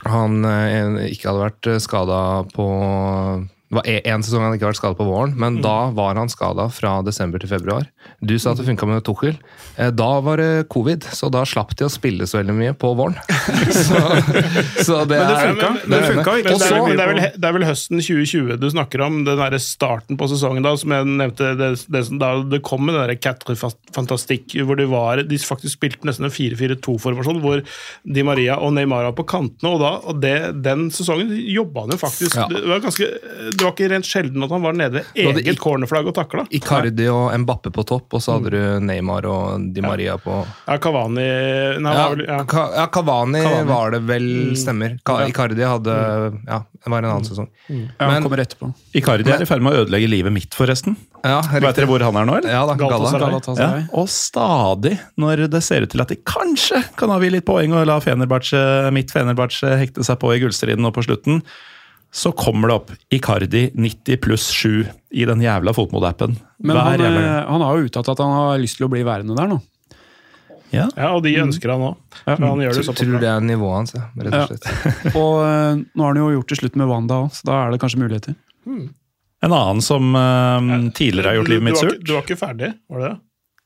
han eh, ikke hadde vært skada på det var én sesong han ikke har vært skada på våren, men da var han skada fra desember til februar. Du sa at det funka med Tuchel. Eh, Da var det covid, så da slapp de å spille så veldig mye på våren. så, så det Men det funka. det Det funka ikke Men det, er, det, vel, det er vel høsten 2020 du snakker om, den der starten på sesongen da, som jeg nevnte. Det, det, som- da det kom med den der Catre Fantastic, hvor de, var, de faktisk spilte nesten en 4-4-2-formasjon, hvor Di Maria og Neymar var på kantene. Og, da, og det, den sesongen jobba han jo faktisk Ja. det, var ganske, det var ikke rent sjelden at han var nede ved eget cornerflagg og takla. Icardi og Mbappe på topp, og så hadde du Neymar og Di Maria på Ja, Cavani nei, Ja, var ja. Ja Cavani, Cavani. var det vel, stemmer. Icardi hadde Ja, det var en annen sesong. Ja, han kommer etterpå. Icardi er i ferd med å ødelegge livet mitt, forresten. Ja, Vet dere hvor han er nå, eller? Ja da, Galatasaray. Galatasaray. Ja, og stadig, når det ser ut til at de kanskje kan avgi litt poeng og la Fenerbahçe, mitt Fenerbahçe hekte seg på i gullstriden nå på slutten, så kommer det opp Icardi 90 pluss 7 i den jævla fotmodappen. Men Hver han, eh, han har jo uttalt at han har lyst til å bli værende der nå. Ja. ja, og de ønsker han òg. Ja. Han gjør det Tror, det er nivået hans, ja, rett og slett. Og eh, nå har han jo gjort det slutt med Wanda òg, så da er det kanskje muligheter. En annen som uh, tidligere har gjort livet mitt surt. du var ikke ferdig, var det det?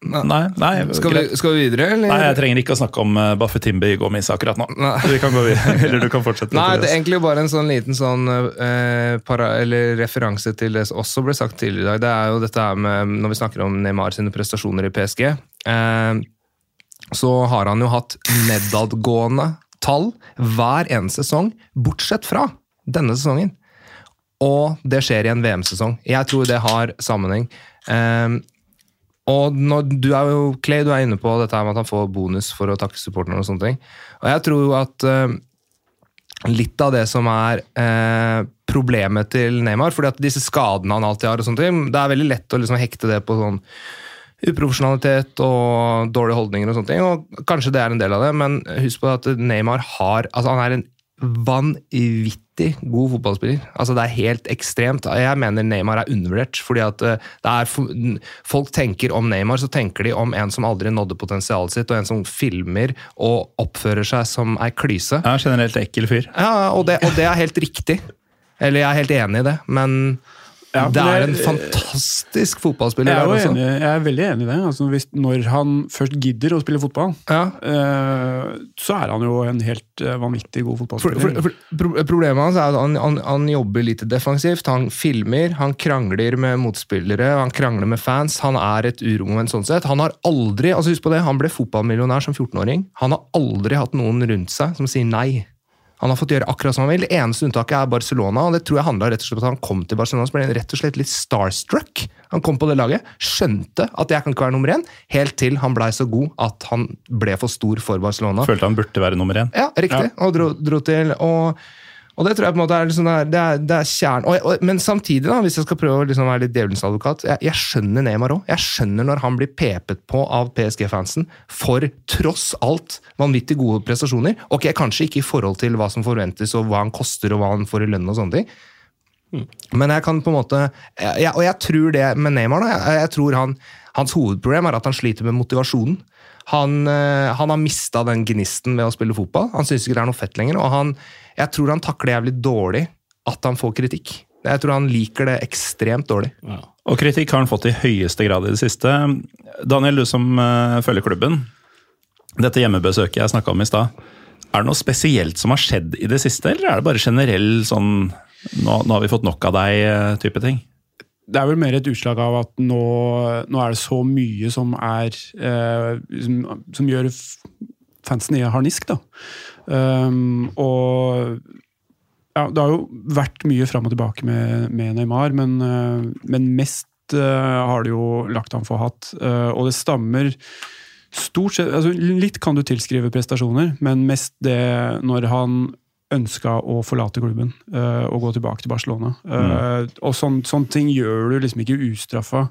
Nei, nei, Skal vi, skal vi videre, eller? nei, jeg trenger ikke å snakke om uh, Baffetimbi Gomis akkurat nå. Nei. Vi kan gå videre, eller du kan fortsette. Nei, det er egentlig bare en sånn liten sånn uh, para, eller referanse til det som også ble sagt tidligere i dag. Det er jo dette her med Når vi snakker om Neymar sine prestasjoner i PSG, uh, så har han jo hatt nedadgående tall hver eneste sesong, bortsett fra denne sesongen. Og det skjer i en VM-sesong. Jeg tror det har sammenheng. Eh, og når, du er jo, Clay, du er inne på dette med at han får bonus for å takke supporterne og sånne ting. Og jeg tror jo at uh, litt av det som er uh, problemet til Neymar, fordi at disse skadene han alltid har, og sånne ting, det er veldig lett å liksom hekte det på sånn uprofesjonalitet og dårlige holdninger og sånne ting, og kanskje det er en del av det, men husk på at Neymar har, altså han er en vanvittig god fotballspiller. Altså Det er helt ekstremt. Jeg mener Neymar er undervurdert. fordi at eh, det er Folk tenker om Neymar, så tenker de om en som aldri nådde potensialet sitt, og en som filmer og oppfører seg som ei klyse. Ja, generelt ekkel fyr. Ja, og det, og det er helt riktig. Eller jeg er helt enig i det, men Ja, det er en fantastisk fotballspiller Jeg er, der også. enig, jeg er veldig enig i det. Altså, hvis, når han først gidder å spille fotball, Ja. eh, så er han jo en helt eh, vanvittig god fotballspiller. for, for, for, problemet hans er at han, han, han jobber litt defensivt. Han filmer, han krangler med motspillere, han krangler med fans. Han er et uromoment sånn sett. Han har aldri, altså husk på det, han ble fotballmillionær som 14-åring. Han har aldri hatt noen rundt seg som sier nei. Han har fått gjøre akkurat som han vil. Det eneste unntaket er Barcelona, og det tror jeg handla rett og slett at han kom til Barcelona så ble han rett og slett litt starstruck. Han kom på det laget, skjønte at jeg kan ikke være nummer én, helt til han blei så god at han ble for stor for Barcelona. Følte han burde være nummer én. Ja, riktig. Og dro, dro til og, og det tror jeg på en måte er liksom der, det er, det er kjern... Og, og, men samtidig, da, hvis jeg skal prøve å liksom være litt djevelens advokat, jeg, jeg skjønner Neymar òg. Jeg skjønner når han blir pepet på av PSG-fansen for tross alt vanvittig gode prestasjoner. Ok, kanskje ikke i forhold til hva som forventes og hva han koster og hva han får i lønn og sånne ting. Men jeg kan på en måte jeg, Og jeg tror det med Neymar da, jeg, jeg tror han, Hans hovedproblem er at han sliter med motivasjonen. Han, eh, han har mista den gnisten ved å spille fotball. Han syns ikke det er noe fett lenger. Og han, jeg tror han takler jævlig dårlig at han får kritikk. Jeg tror han liker det ekstremt dårlig. Og kritikk har han fått i høyeste grad i det siste. Daniel, du som eh, følger klubben. Dette hjemmebesøket jeg snakka om i stad. Er det noe spesielt som har skjedd i det siste, eller er det bare generell sånn nå, nå har vi fått nok av deg-type ting? Det er vel mer et utslag av at nå, nå er det så mye som er eh, som, som gjør fansen i harnisk, da. Um, og ja, det har jo vært mye fram og tilbake med, med Neymar, men, uh, men mest uh, har det jo lagt han for hatt. Uh, og det stammer stort sett altså Litt kan du tilskrive prestasjoner, men mest det når han ønska å forlate klubben uh, og gå tilbake til Barcelona. Eh, og sån, sånne ting gjør du liksom ikke ustraffa.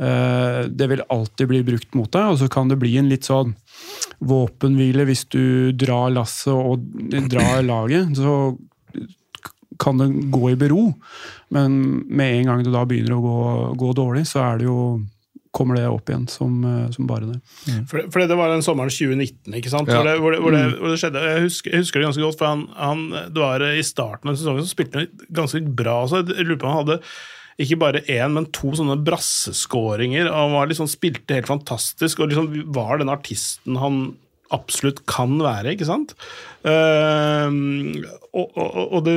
Uh, det vil alltid bli brukt mot deg, og så kan det bli en litt sånn våpenhvile hvis du drar lasset og drar laget. Så kan det gå i bero, men med en gang det da begynner å gå, gå dårlig, så er det jo kommer det opp igjen som, eh, som bare det. For, for det var den sommeren 2019, ikke sant? Ja. Hvor, det, hvor, det, hvor, det, hvor det skjedde. Jeg husker, jeg husker det ganske godt, for han, han, det var i starten av sesongen så spilte han ganske bra. Så jeg lurer på om han hadde ikke bare én, men to sånne brasseskåringer. og Han var liksom, spilte helt fantastisk og liksom var den artisten han absolutt kan være, ikke sant? Uh, og, og, og det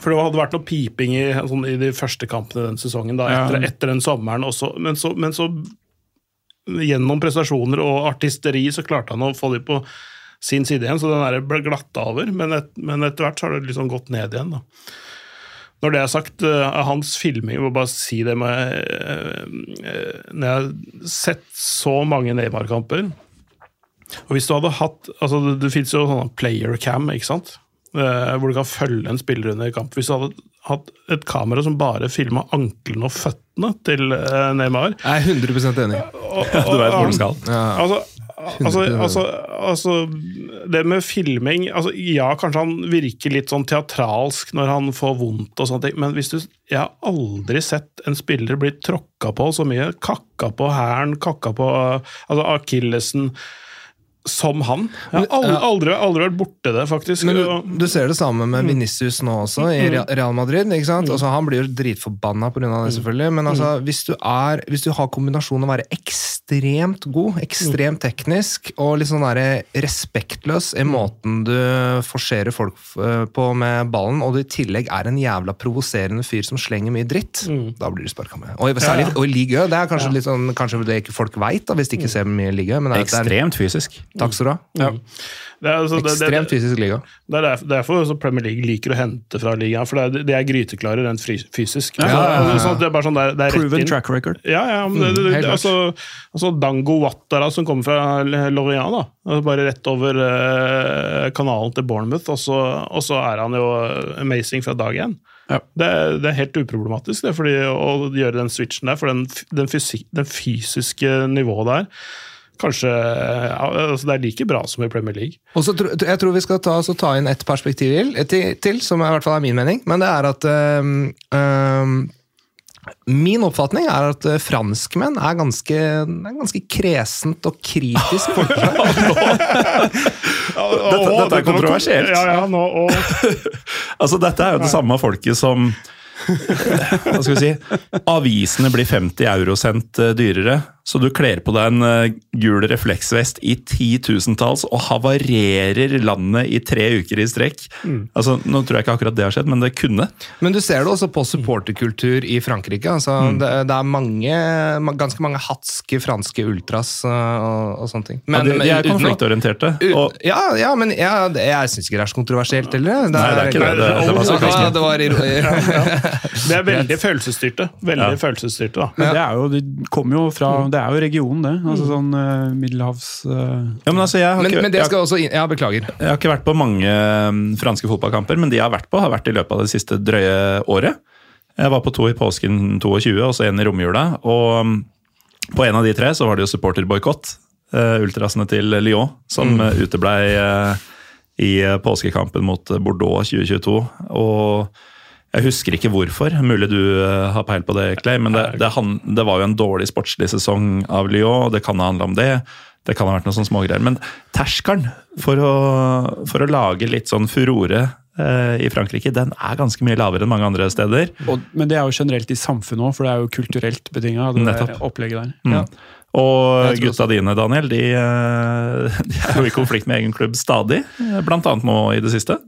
for det hadde vært noe piping i, sånn, i de første kampene den sesongen, da, etter, Ja. etter den sommeren. Også, men, så, men så gjennom prestasjoner og artisteri så klarte han å få de på sin side igjen, så den der ble glatta over. Men, et, men etter hvert så har det liksom gått ned igjen. da. Når det er sagt, av hans filming, jeg må bare si det med eh, eh, Når jeg har sett så mange Neymar-kamper Og hvis du hadde hatt altså Det, det fins jo sånn player cam, ikke sant? Eh, hvor du kan følge en spiller under kamp. Hvis du hadde hatt et kamera som bare filma anklene og føttene til eh, Neymar Jeg er 100% enig. Du vet hvor den skal. Altså, altså, altså, altså Det med filming altså, Ja, kanskje han virker litt sånn teatralsk når han får vondt, og sånne ting, men hvis du, jeg har aldri sett en spiller bli tråkka på så mye. Kakka på hælen, kakka på altså akillesen. Som han. Jeg har aldri, aldri, aldri vært borte det, faktisk. Men du, du ser det samme med Vinicius nå også, i Real- Real Madrid. ikke sant? Altså, han blir jo dritforbanna pga. det, selvfølgelig. Men altså, hvis, du er, hvis du har kombinasjonen å være ekstremt god, ekstremt teknisk og litt sånn der respektløs i måten du forserer folk eh, på med ballen, og du i tillegg er en jævla provoserende fyr som slenger mye dritt, da blir du sparka med. Og særlig og i ligaen. Det er kanskje litt sånn, kanskje det ikke folk veit, hvis de ikke ser mye liga. Men det det er, Ekstremt fysisk. Takk skal du ha. det er, altså, det, det, Ekstremt fysisk liga. Det er derfor, derfor Premier League liker å hente fra ligaen, for det er, de er gryteklare rent fysisk. Ja, ja, ja, ja. sånn det er bare sånn, det er, det er Proven inn. track record. Ja, ja, men Mm, altså, altså Dango Wattara som kommer fra Lorient, da. Altså Bare rett over eh, kanalen til Bournemouth, og så, og så er han jo amazing fra dag én. Ja. Det, er- det er helt uproblematisk det, fordi å gjøre den switchen der, for den, den, fysi- den fysiske nivået der Kanskje altså Det er like bra som i Premier League. Og så tro, Jeg tror vi skal ta, så ta inn et perspektiv til, til, til, som i hvert fall er min mening. Men det er at øhm, øhm, Min oppfatning er at eh, franskmenn er ganske, er ganske kresent og kritisk folkeslag. Dette, dette er kontroversielt. Ja, ja, nå, og, Altså, dette er jo det samme folket som Hva skal vi si? Avisene blir 50 eurosent sendt dyrere, så du kler på deg en eh, gul refleksvest i titusentalls og havarerer landet i tre uker i strekk. Altså, Nå tror jeg ikke akkurat det har skjedd, men det kunne. Men du ser det også på supporterkultur i Frankrike. Altså, det, det er mange, ganske mange hatske franske ultras uh, og, og sånne ting. Ja, de, de er konfliktorienterte. Og, ja, ja, men ja, det, jeg syns ikke det er så kontroversielt heller. Nei, det er ikke det. Det, det var så Ja, det var iro- det er veldig følelsesstyrte. Veldig Ja. følelsesstyrte, da. Men det er jo, det kommer jo fra Det er jo regionen, det. Altså sånn uh, middelhavs... Uh, ja, men altså, jeg har men, ikke, men det jeg, skal også inn Ja, beklager. jeg har ikke vært på mange um, franske fotballkamper, men de jeg har vært på, har vært i løpet av det siste drøye året. Jeg var på to i påsken 22, og så en i romjula. Og um, på en av de tre så var det jo supporterboikott. Uh, ultrasene til Lyon, som mm. uteblei uh, i påskekampen mot Bordeaux 2022. Og jeg husker ikke hvorfor. Mulig du uh, har peil på det, Clay. Men det, det, det var jo en dårlig sportslig sesong av Lyon, det kan ha handla om det. Det kan ha vært noen sånne smågreier. Men terskelen for for å lage litt sånn furore eh, i Frankrike, den er ganske mye lavere enn mange andre steder. og, men det er jo generelt i samfunnet òg, for det er jo kulturelt betinga. Opplegget der. Mm. Ja. Og gutta dine, Daniel, de, eh, de er jo i konflikt med egen klubb stadig. bl.a. Nå i det siste.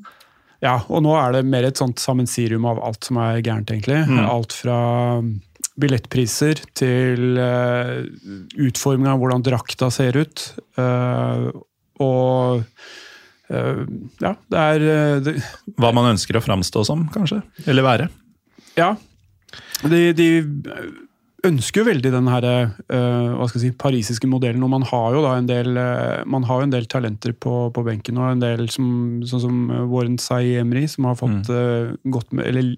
Ja, og nå er det mer et sånt sammensirium av alt som er gærent, egentlig. Mm. Alt fra billettpriser til uh, utforminga av hvordan drakta ser ut. Uh, og uh, ja, det er eh, det, Hva man ønsker å framstå som, kanskje. Eller være. Ja. De, de ønsker jo veldig den her, uh, hva skal jeg si, parisiske modellen, og man har jo da en del, uh, man har jo en del talenter på, på benken, og en del som, sånn som eh, Warren Emry, som har fått uh, godt med, eller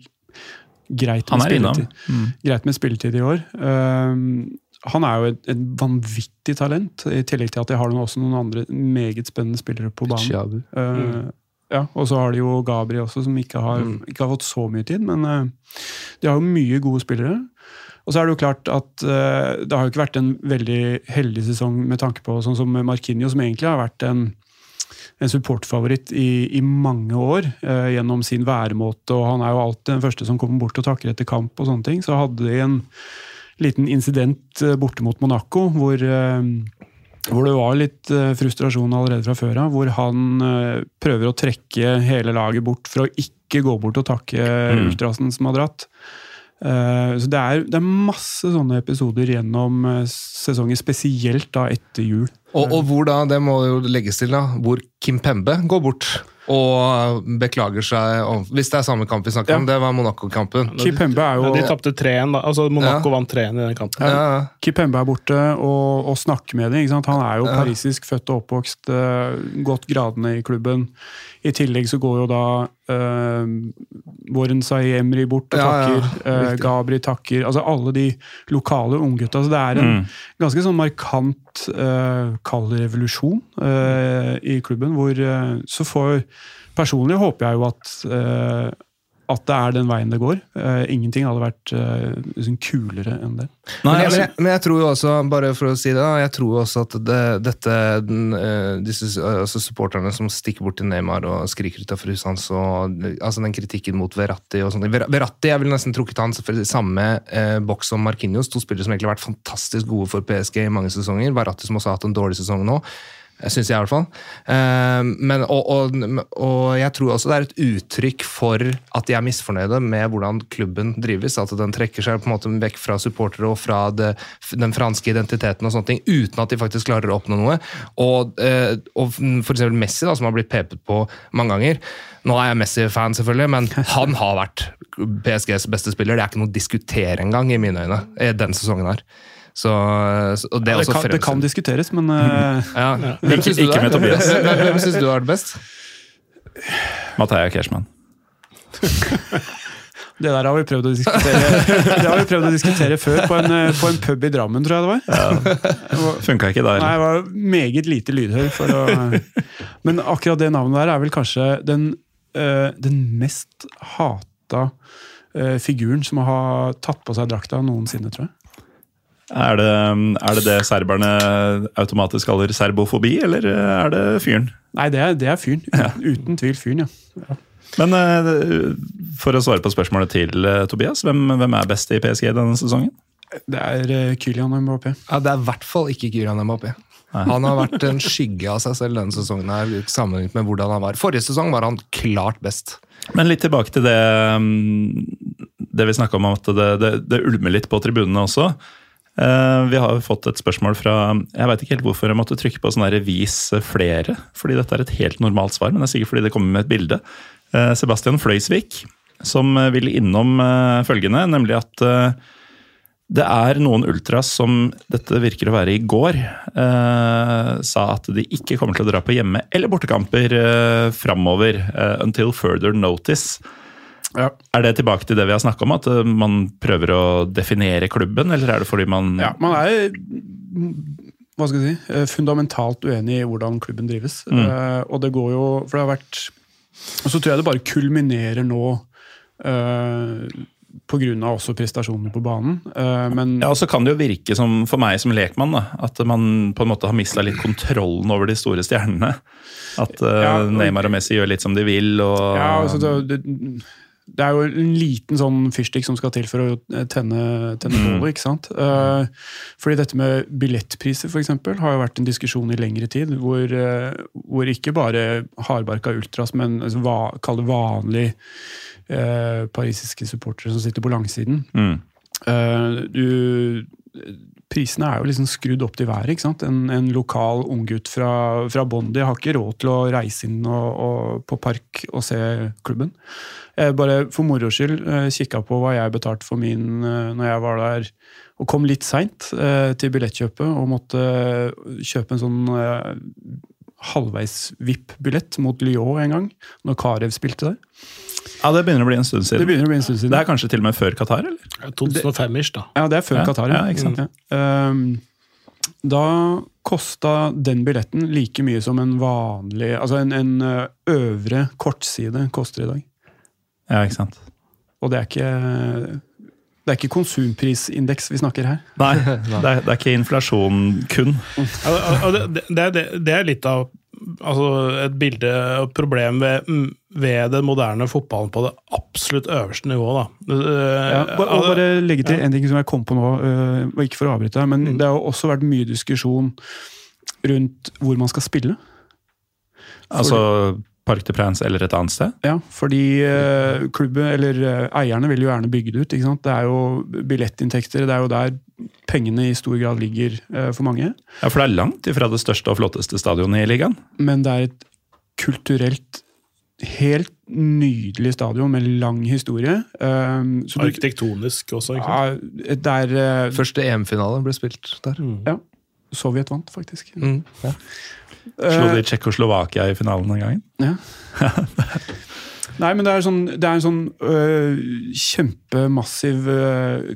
greit med, spilletid, Mm. greit med spilletid i år. Eh, han er jo et, et vanvittig talent, i tillegg til at de har noen- også noen andre meget spennende spillere på banen. Mm. Ja, Og så har de jo Gabri også, som ikke har, ikke har fått så mye tid. Men de har jo mye gode spillere. Og så er det jo klart at uh, det har jo ikke vært en veldig heldig sesong med tanke på sånn som Marquinhos, som egentlig har vært en, en supportfavoritt i, i mange år uh, gjennom sin væremåte. Og han er jo alltid den første som kommer bort og takker etter kamp og sånne ting. Så hadde de en liten incident eh, borte mot Monaco hvor hvor det var litt frustrasjon allerede fra før av. Hvor han prøver å trekke hele laget bort for å ikke gå bort og takke Mm. ultrasen som har dratt. Eh, så det er, det er masse sånne episoder gjennom eh, sesongen, spesielt da etter jul. Og, og hvor da, det må jo legges til, da, hvor Kim Pembe går bort og beklager seg om- Hvis det er samme kamp vi snakker om, det var Monaco-kampen. Kim Pembe er jo Ja, de tapte 3-1, da. Altså, Monaco Ja. vant 3-1 i den kampen. Ja, ja. Kip Pembe er borte og, og snakker med dem. Ikke sant? Han er jo Ja. parisisk født og oppvokst, eh, gått gradene i klubben. I tillegg så går jo da uh, Warren Sayemri bort og Ja, ja, takker. eh. Gabri takker. Altså alle de lokale unggutta. Så det er en Mm. ganske sånn markant uh, kald revolusjon uh, i klubben. Hvor eh, så får Personlig håper jeg jo at eh, at det er den veien det går. Uh, ingenting hadde vært uh, liksom kulere enn det. Nei, Men jeg, altså, men, jeg, men jeg tror jo også, bare for å si det, da, jeg tror jo også at det, dette, den, eh, disse altså supporterne som stikker bort til Neymar og skriker utenfor huset hans, og altså den kritikken mot Verratti og sånt. Ver- Verratti jeg vil nesten trukket han i samme eh, boks som Marquinhos, to spillere som egentlig har vært fantastisk gode for PSG i mange sesonger. Verratti som også har hatt en dårlig sesong nå. Syns jeg, i hvert fall. Eh, men, og, og, og jeg tror også det er et uttrykk for at de er misfornøyde med hvordan klubben drives. At den trekker seg på en måte vekk fra supportere og fra det, den franske identiteten, og sånne ting, uten at de faktisk klarer å oppnå noe. Og, eh, og eksempel Messi, da, som har blitt pepet på mange ganger. Nå er jeg Messi-fan, selvfølgelig, men han har vært PSGs beste spiller. Det er ikke noe å diskutere engang, i mine øyne, den sesongen her. Så, og det, Ja, er det, også kan, det kan diskuteres, men eh, ja. Hvem syns du Ikke er? med Tobias. Hvem, hvem syns du har det best? Matheia Cashman. det der har vi prøvd å diskutere Det har vi prøvd å diskutere før, på en, eh, på en pub i Drammen, tror jeg det var. Funka ikke da Nei, jeg var meget lite lydhør. For å, men akkurat det navnet der er vel kanskje den, eh, den mest hata eh, figuren som har tatt på seg drakta noensinne, tror jeg. Er det, er det det serberne automatisk kaller serbofobi, eller er det fyren? Nei, det er, det er fyren. Uten, uten tvil fyren, ja. Men eh, for å svare på spørsmålet til eh, Tobias, hvem, hvem er best i PSG denne sesongen? Det er eh, Kylian Mbappé. Ja, det er i hvert fall ikke Kylian Mbappé. Han har vært en skygge av seg selv denne sesongen, her, sammenlignet med hvordan han var. Forrige sesong var han klart best. Men litt tilbake til det, mm, det vi snakka om, at det, det, det ulmer litt på tribunene også. Eh, Vi har fått et spørsmål fra Jeg vet ikke helt hvorfor jeg måtte trykke på sånn her 'vis flere', fordi dette er et helt normalt svar, men det er sikkert fordi det kommer med et bilde. Eh, Sebastian Fløysvik, som vil innom eh, følgende, nemlig at det er noen ultras som dette virker å være i går, eh, sa at de ikke kommer til å dra på hjemme- eller bortekamper eh, framover. Eh, until further notice. Ja. Er det tilbake til det vi har snakka om, at eh, man prøver å definere klubben, eller er det fordi man Ja, man er hva skal jeg si, eh, fundamentalt uenig i hvordan klubben drives. Mm. Eh, og det går jo For det har vært Og så tror jeg det bare kulminerer nå uh, Pga. også prestasjoner på banen. Uh, men Ja, og så kan det jo virke som, for meg som lekmann, da, at man på en måte har mista litt kontrollen over de store stjernene. At uh, Ja, Neymar og Messi gjør litt som de vil, og Ja, altså det, det, det er jo en liten sånn fyrstikk som skal til for å tenne, tenne Mm. ikke sant? Eh, fordi dette med billettpriser, for eksempel, har jo vært en diskusjon i lengre tid, hvor, eh, hvor ikke bare hardbarka ultras, men altså, va, kall det vanlig eh, parisiske supportere som sitter på langsiden. Mm. Eh, du, prisene er jo liksom skrudd opp til været. ikke sant? En, en lokal unggutt fra, fra Bondi har ikke råd til å reise inn og, og, på park og se klubben. Jeg bare for moro skyld eh, kikka på hva jeg betalte for min eh, når jeg var der og kom litt seint eh, til billettkjøpet og måtte kjøpe en sånn halvveis VIP-billett mot Lyon en gang, når Carew spilte der. Ja, det begynner å bli en stund siden. Det begynner å bli en stund siden. Det er kanskje til og med før Qatar, eller? 2005-ish, da. Ja, det er før Ja, Qatar. ja, ikke sant. Ja. Um, da kosta den billetten like mye som en vanlig Altså en, en øvre kortside koster i dag. Ja, ikke sant. Og det er ikke det er ikke konsumprisindeks vi snakker her. Nei, det er, det er ikke inflasjon kun. Ja, det, det, det er litt av altså et bilde og problem ved, ved den moderne fotballen på det absolutt øverste nivået. Da. Ja, bare, og bare legge til en ting som jeg kom på nå, og ikke for å avbryte, men Mm. det har også vært mye diskusjon rundt hvor man skal spille. Altså Parc de Prince eller et annet sted. Ja, fordi eh, klubben, eller eh, eierne vil jo gjerne bygge det ut. ikke sant? Det er jo billettinntekter, det er jo der pengene i stor grad ligger eh, for mange. Ja, For det er langt ifra det største og flotteste stadionet i ligaen. Men det er et kulturelt helt nydelig stadion med lang historie. Så du, Arkitektonisk også, ikke sant? ja, der, Første EM-finale ble spilt der. ja, Sovjet vant, faktisk. Mm, ja. Slo Eh, de Tsjekkoslovakia i finalen den gangen? Ja. Nei, men det er, sånn, det er en sånn øh, kjempemassiv øh,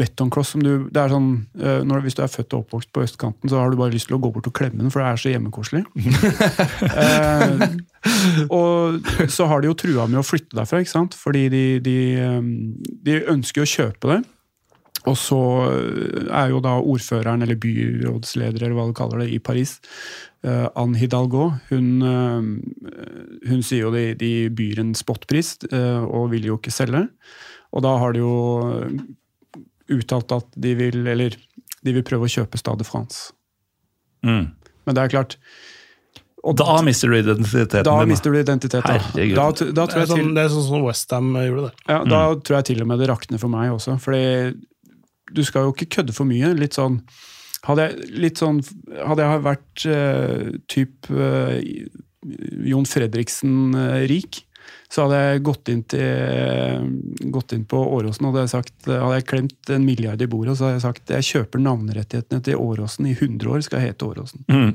betongkloss som du Det er sånn øh, når, Hvis du er født og oppvokst på østkanten, så har du bare lyst til å gå bort og klemme den, for det er så hjemmekoselig. eh, og så har de jo trua med å flytte derfra, ikke sant? fordi de, de, de ønsker å kjøpe det. Og så er jo da ordføreren, eller byrådsleder, eller hva du kaller det, i Paris, eh, Anne Hidalgo, hun, eh, hun sier jo de, de byr en spotpris, eh, og vil jo ikke selge. Og da har de jo uttalt at de vil, eller de vil prøve å kjøpe Stade France. Mm. Men det er klart og Da mister du identiteten da din. mister du identiteten. Da, Herregud. da, da, Det er til, sånn, det er sånn som Westham gjorde det. Ja, Da tror jeg til og med det rakner for meg også. Fordi du skal jo ikke kødde for mye. Litt sånn Hadde jeg, litt sånn, hadde jeg vært uh, typ uh, Jon Fredriksen eh, rik, så hadde jeg gått inn, til, gått inn på Åråsen og hadde jeg sagt, hadde jeg klemt en milliard i bordet og så hadde jeg sagt jeg kjøper navnerettighetene til Åråsen i 100 år, skal jeg hete Åråsen. Mm.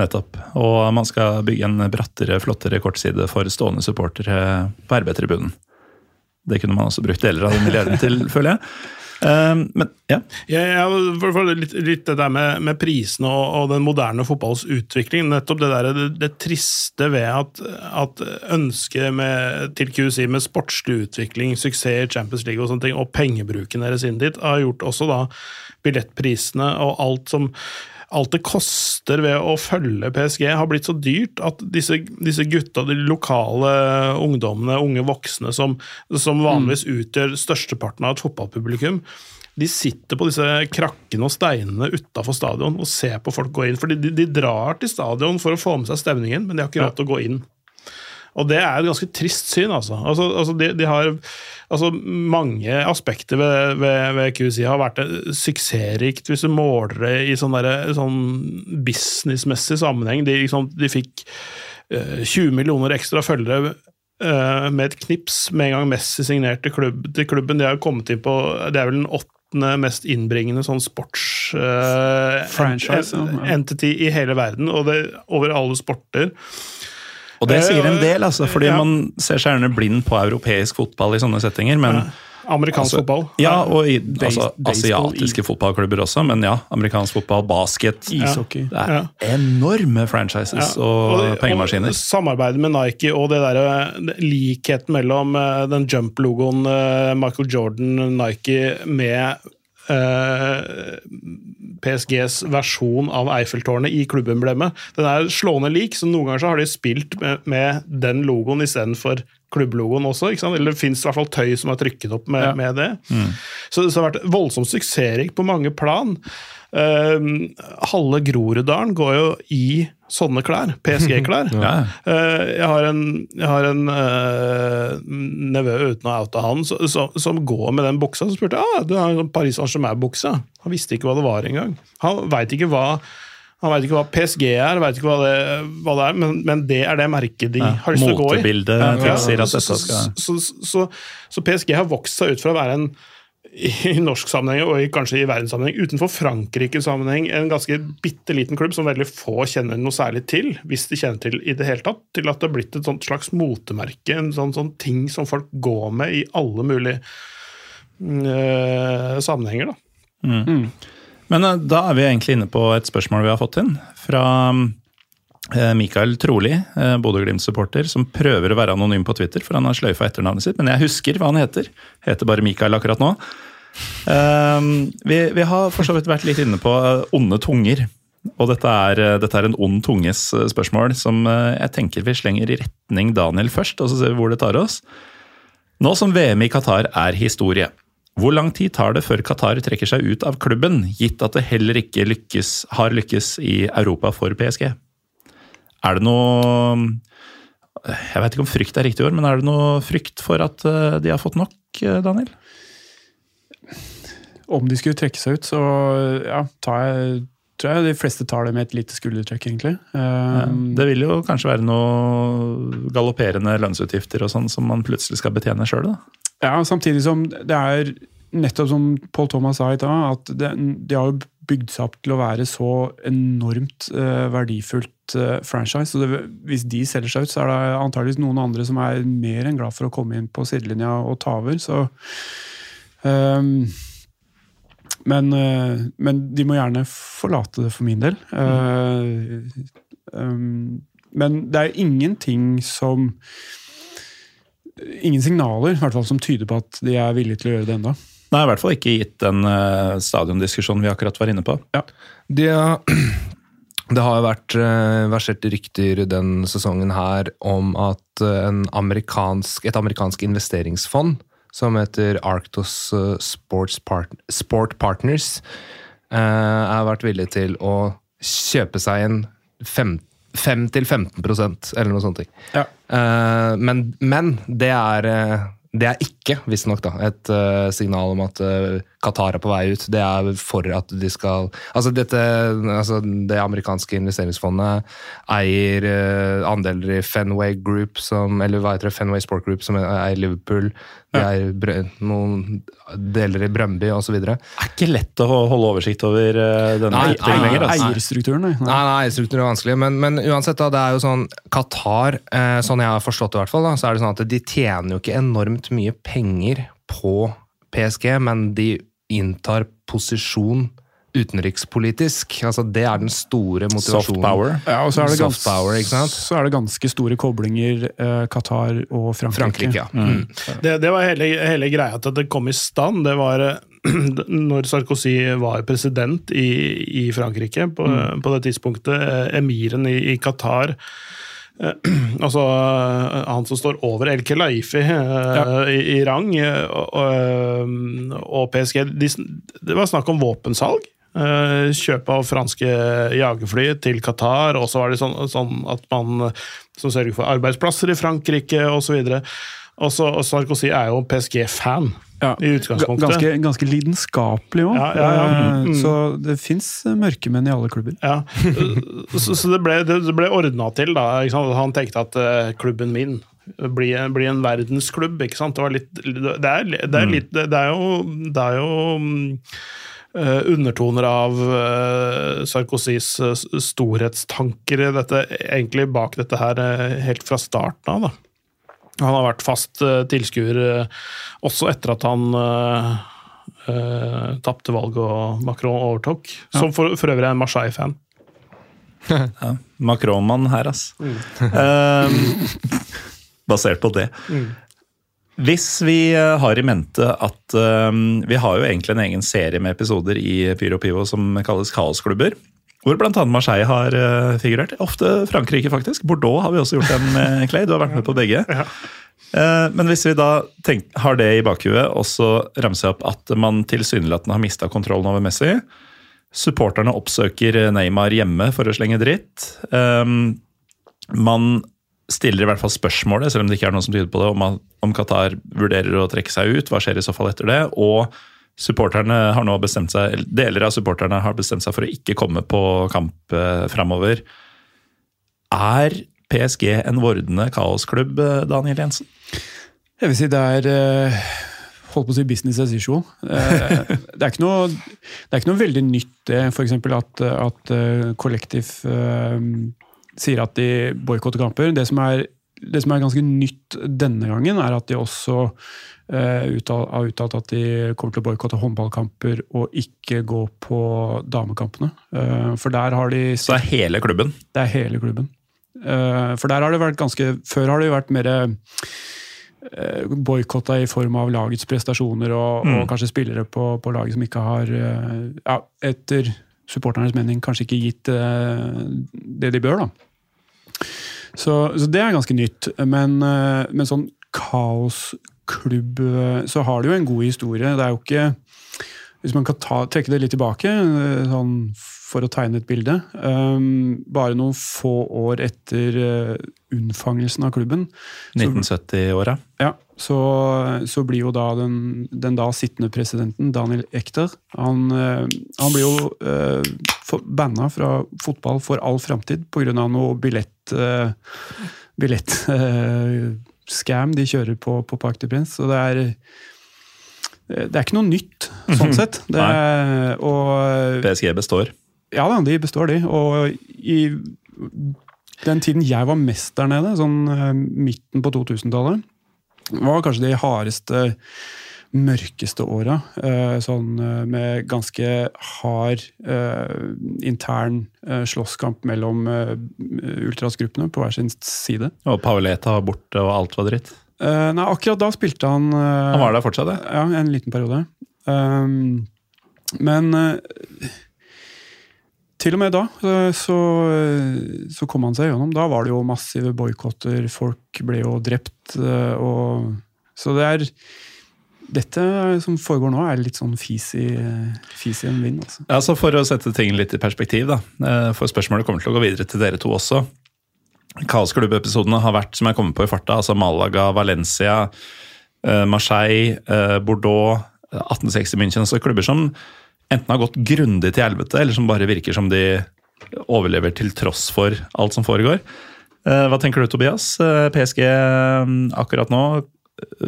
Nettopp. Og man skal bygge en brattere, flottere kortside for stående supportere på RB-tribunen. Det kunne man også brukt deler av den milliarden til, føler jeg. Eh, men ja. Jeg, jeg, litt, litt det der med, med prisene og, og den moderne fotballens utvikling. Nettopp det, der, det, det triste ved at, at ønsket med, til QC med sportslig utvikling, suksess i Champions League og sånne ting, og pengebruken deres inn dit, har gjort også da billettprisene og alt som alt det koster ved å følge PSG, har blitt så dyrt at disse, disse gutta, de lokale ungdommene, unge voksne, som, som vanligvis utgjør størsteparten av et fotballpublikum, de sitter på disse krakkene og steinene utafor stadion og ser på folk gå inn. For de, de drar til stadion for å få med seg stemningen, men de har ikke råd til å gå inn. Og det er et ganske trist syn, altså. altså, altså de, de, har altså Mange aspekter ved, ved, ved QC har vært suksessrikt hvis du måler det i sånn, der, sånn businessmessig sammenheng. De, liksom, de fikk uh, 20 millioner ekstra følgere uh, med et knips med en gang Messi signerte klubb, til klubben. De har kommet inn på Det er vel den åttende mest innbringende sånn sports uh, Franchise, ja. entity i hele verden, og det over alle sporter. Og det sier en Eh, del, altså, fordi ja. man ser seg gjerne blind på europeisk fotball i sånne settinger. men... Amerikansk Altså, fotball. Ja, og i, altså, asiatiske fotballklubber også, men ja. Amerikansk fotball, basket Ishockey. Det er enorme franchises Ja. og, pengemaskiner. Og samarbeidet med Nike og det der, likheten mellom eh, den jump-logoen eh, Michael Jordan, Nike, med eh, PSGs versjon av Eiffeltårnet i klubbemblemet. Den er slående lik, så noen ganger så har de spilt med, med den logoen istedenfor klubblogoen også. Eller det fins i hvert fall tøy som er trykket opp med, Ja. med det. Så, så det har vært voldsomt suksessrikt på mange plan. Um, halve Groruddalen går jo i sånne klær, PSG-klær. Ja. Eh, jeg har en, jeg har en uh, nevø uten å oute han, så, så, som går med den buksa. Så spurte jeg ah, du har en Paris Saint-Germain-bukse. Han visste ikke hva det var engang. Han veit ikke ikke hva PSG er, vet ikke hva det, hva det er, men, men det er det merket de Ja, har lyst til å gå i. motebildet tilsier at dette skal- så, så, så, så PSG har vokst seg ut fra å være en i norsk sammenheng og i, kanskje i verdenssammenheng, utenfor Frankrikes sammenheng, en ganske bitte liten klubb som veldig få kjenner noe særlig til, hvis de kjenner til i det hele tatt, til at det har blitt et sånt slags motemerke, en sånn, sånn ting som folk går med i alle mulige øh, sammenhenger. da. Men eh, da er vi egentlig inne på et spørsmål vi har fått inn fra eh, Mikael Troli, eh, Bodø-Glimt-supporter, som prøver å være anonym på Twitter, for han har sløyfa etternavnet sitt, men jeg husker hva han heter. Heter bare Mikael akkurat nå. Eh, vi, vi har for så vidt vært litt inne på eh, onde tunger. Og dette er, eh, dette er en ond tunges eh, spørsmål som eh, jeg tenker vi slenger i retning Daniel først, og så ser vi hvor det tar oss. Nå som VM i Qatar er historie, hvor lang tid tar det før Qatar trekker seg ut av klubben, gitt at det heller ikke lykkes, har lykkes i Europa for PSG? Er det noe Jeg vet ikke om frykt er riktig ord, men er det noe frykt for at eh, de har fått nok, eh, Daniel? Om de skulle trekke seg ut, så ja, tar jeg, tror jeg de fleste tar det med et lite skuldertrekk, egentlig. Um, Det vil jo kanskje være noe galopperende lønnsutgifter og sånn som man plutselig skal betjene sjøl, da. Ja, samtidig som det er nettopp som Paul Thomas sa i dag, at det, de har jo bygd seg opp til å være så enormt eh, verdifullt eh, franchise. Så det, hvis de selger seg ut, så er det antageligvis noen andre som er mer enn glad for å komme inn på sidelinja og ta over. Så um, men, eh, men de må gjerne forlate det for min del. Uh, um, men det er ingenting som Ingen signaler i hvert fall, som tyder på at de er villige til å gjøre det enda. Nei, i hvert fall ikke gitt den uh, stadiondiskusjonen vi akkurat var inne på. De, det har jo vært eh, versert rykter den sesongen her om at eh, en amerikansk, et amerikansk investeringsfond som heter Arctos eh, Part Sport Partners, har vært villig til å kjøpe seg en 5-15% eller noe sånt. Ja. Men, men det er det er ikke, visstnok, et uh, signal om at eh, Qatar er på vei ut. Det er for at de skal Altså, dette altså, Det amerikanske investeringsfondet eier eh, andeler i Fenway Group, som Eller hva heter det? Fenway Sport Group, som eier Liverpool. De eier noen deler i Brøndby, osv. Det er ikke lett å holde oversikt over uh, denne Nei, utviklingen lenger. Altså. Eierstrukturen, nei. Nei, nei, eierstrukturen er vanskelig, men, men uansett, da, det er jo sånn Qatar, eh, sånn jeg har forstått det i hvert fall, da, så er det sånn at de tjener jo ikke enormt mye penger på PSG, men de inntar posisjon utenrikspolitisk. Altså, det er den store motivasjonen. Soft power. Ja, og så er det, Soft gans power, så er det ganske store koblinger eh, Qatar og Frankrike. Frankrike, ja. Mm. Det, det var hele, hele greia til at det kom i stand. Det var eh, når Sarkozy var president i, i Frankrike på, på det tidspunktet. eh, Emiren i, i Qatar Altså eh, han som står over El Laifi ja. i, i rang, eh, og, og, PSG de, Det var snakk om våpensalg. Eh, Kjøp av franske jagerfly til Qatar, og så var det sånn, sånn at man som sørger for arbeidsplasser i Frankrike osv. Og så og Sarkozy er jo PSG-fan Ja, i utgangspunktet. Ganske, ganske lidenskapelig òg. Ja, ja, ja. Mm. Så det fins mørkemenn i alle klubber. Ja, så, så det ble, det ble ordna til, da. Han tenkte at uh, klubben min blir, bli, en verdensklubb, ikke sant. Det, var litt, det, er, det, er, litt, det er jo, det er jo mm, eh, undertoner av uh, Sarkozys eh, storhetstanker i dette, egentlig bak dette her uh, helt fra starten av. da. Han har vært fast uh, tilskuer eh, også etter at han uh, uh, tapte valget og Macron overtok. Som for, for øvrig er en Marseille-fan. Ja, Macron-mann her, ass. Eh, basert på det. Hvis vi eh, har i mente at eh, vi har jo egentlig en egen serie med episoder i Pyro Pivo som kalles Kaosklubber. Hvor bl.a. Marseille har eh, figurert. Ofte Frankrike, faktisk. Bordeaux har vi også gjort en, eh, Clay. Du har vært med på begge. Eh, Men hvis vi da tenk, har det i bakhuet, og så ramser jeg opp at man tilsynelatende har mista kontrollen over Messi. Supporterne oppsøker Neymar hjemme for å slenge dritt. Um, man stiller i hvert fall spørsmålet, selv om det ikke er noen som tyder på det, om, om Qatar vurderer å trekke seg ut. Hva skjer i så fall etter det? Og supporterne har nå bestemt seg, deler av supporterne har bestemt seg for å ikke komme på kamp eh, framover. Er PSG en vordende kaosklubb, eh, Daniel Jensen? Jeg vil si det er eh, holdt på å si business as usual. Det er ikke noe, er ikke noe veldig nytt det, f.eks. at, at Kollektiv sier at de boikotter kamper. Det som, er, det som er ganske nytt denne gangen, er at de også har uttalt at de kommer til å boikotte håndballkamper og ikke gå på damekampene. Eh, For der har de Så er hele klubben. det er hele klubben. Eh, For der har det vært ganske Før har det jo vært mer boikotta i form av lagets prestasjoner og, og kanskje spillere på, på laget som ikke har, eh, ja, etter supporternes mening, kanskje ikke gitt eh, det de bør. da. Så, så det er ganske nytt. Men, eh, men sånn kaosklubb eh, Så har det jo en god historie. Det er jo ikke Hvis man kan ta, trekke det litt tilbake, eh, sånn for å tegne et bilde um, Bare noen få år etter eh, unnfangelsen av klubben, 1970-åra. ja, så, så blir jo da den, den da sittende presidenten, Daniel Ekter, han, han blir jo uh, for- banna fra fotball for all framtid pga. noe billett... Uh, billett eh, scam de kjører på, på Park de Prince. Så det er det er ikke noe nytt, sånn sett. Det og PSG består. ja da, de består, de. Og i den tiden jeg var mest der nede, sånn eh, midten på 2000-tallet, var kanskje de hardeste, mørkeste åra. eh, Sånn eh, med ganske hard eh, intern slåsskamp mellom ultrasgruppene på hver sin side. Og Pauleta var borte, og alt var dritt. Nei, akkurat da spilte han Han var der fortsatt, det. ja, en liten periode. Um, men til og med da så, så kom han seg gjennom. Da var det jo massive boikotter, folk ble jo drept. Og, så det er Dette som foregår nå, er litt sånn i, fis i en vind. Altså. Ja, så For å sette ting litt i perspektiv, da. eh, For spørsmålet kommer til å gå videre til dere to også. Kaosklubbepisodene har vært, som jeg kommer på i farta, altså Malaga, Valencia, eh, Marseille, eh, Bordeaux, eh, 1860 München. Så klubber som enten har gått grundig til helvete, eller som bare virker som de overlever til tross for alt som foregår. Eh, Hva tenker du, Tobias? Eh, PSG eh, akkurat nå,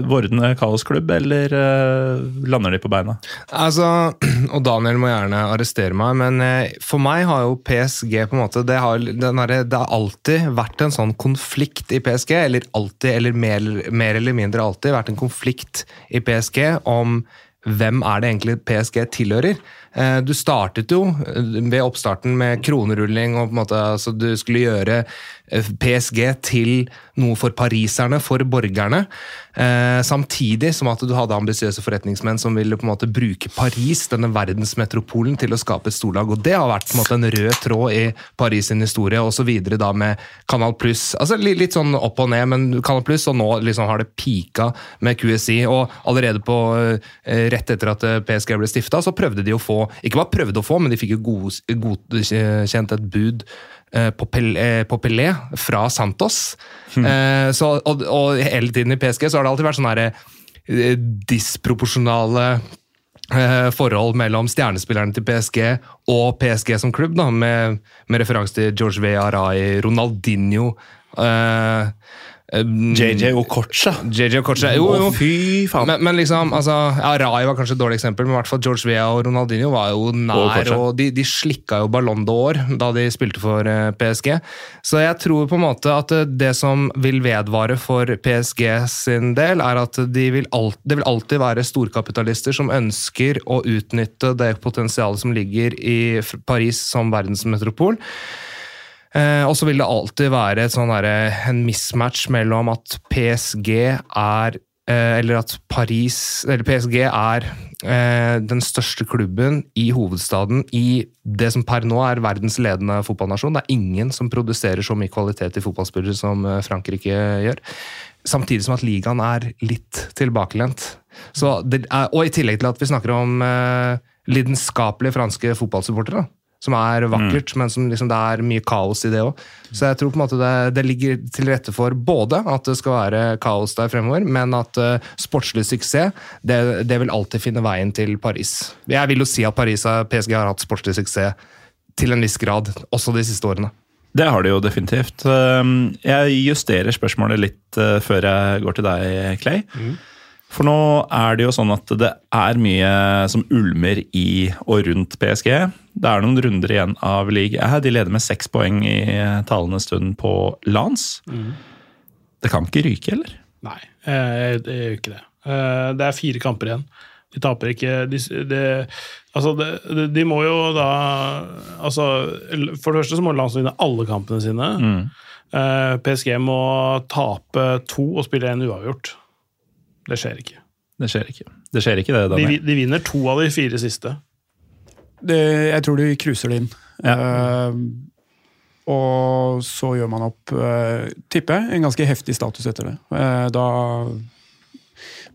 vordende kaosklubb, eller eh, lander de på beina? Altså, og Daniel må gjerne arrestere meg, men eh, for meg har jo PSG på en måte Det har, derre- det har alltid vært en sånn konflikt i PSG, eller alltid, eller mer, mer eller mindre alltid vært en konflikt i PSG om hvem er det egentlig PSG tilhører. Eh, Du startet jo eh, ved oppstarten med kronerulling, og på en måte, altså, du skulle gjøre eh, PSG til noe for pariserne, for borgerne. Samtidig som at du hadde ambisiøse forretningsmenn som ville på en måte bruke Paris, denne verdensmetropolen, til å skape et storlag. Og det har vært på en måte en rød tråd i Paris sin historie, og så videre da med Canal Pluss. Altså litt, sånn opp og ned, men Canal Pluss, og nå liksom har det pika med QSI. Og allerede på, rett etter at PSG ble stifta, så prøvde de å få Ikke bare prøvde å få, men de fikk jo godkjent et bud eh, på Pelé, på Pelé fra Santos. Eh, så, og, og hele tiden i PSG så har det alltid vært sånn eh, disproporsjonale eh, forhold mellom stjernespillerne til PSG og PSG som klubb, da, med, med referanse til George V. Arai, Ronaldinho eh, JJ Okocha. JJ Okocha. Jo, jo. Fy faen. Men, men liksom, altså, ja, Rai var kanskje et dårlig eksempel, men i hvert fall George Vea og Ronaldinho var jo nær, og de, de slikka jo Ballon d'Or da de spilte for eh, PSG. Så jeg tror på en måte at eh, det som vil vedvare for PSG sin del, er at de vil alt, det vil alltid være storkapitalister som ønsker å utnytte det potensialet som ligger i Paris som verdensmetropol. Eh, og så vil det alltid være sånn en mismatch mellom at PSG er eh, Eller at Paris Eller PSG er eh, den største klubben i hovedstaden i det som per nå er verdens ledende fotballnasjon. Det er ingen som produserer så mye kvalitet i fotballspillere som eh, Frankrike gjør. Samtidig som at ligaen er litt tilbakelent. Er, og i tillegg til at vi snakker om eh, lidenskapelige franske fotballsupportere. Som er vakkert, men som liksom det er mye kaos i det òg. Så jeg tror på en måte det, det ligger til rette for både at det skal være kaos der fremover, men at uh, sportslig suksess, det, det vil alltid finne veien til Paris. Jeg vil jo si at Paris og PSG har hatt sportslig suksess til en viss grad, også de siste årene. Det har de jo definitivt. Um, Jeg justerer spørsmålet litt uh, før jeg går til deg, Clay. For nå er det jo sånn at det er mye som ulmer i og rundt PSG. Det er noen runder igjen av ligaen. De leder med seks poeng i talende stund på Lans. Det kan ikke ryke, eller? Nei, eh, det gjør ikke det. Eh, Det er fire kamper igjen. De taper ikke de, de, altså de, de, de må jo da altså, For det første så må landslaget vinne alle kampene sine. Mm. PSG må tape to og spille en uavgjort. Det skjer ikke. Det skjer ikke. Det skjer ikke det, De, de vinner to av de fire siste. Det, jeg tror de cruiser det inn. Ja. Uh, og så gjør man opp, uh, tipper jeg, en ganske heftig status etter det. Uh, da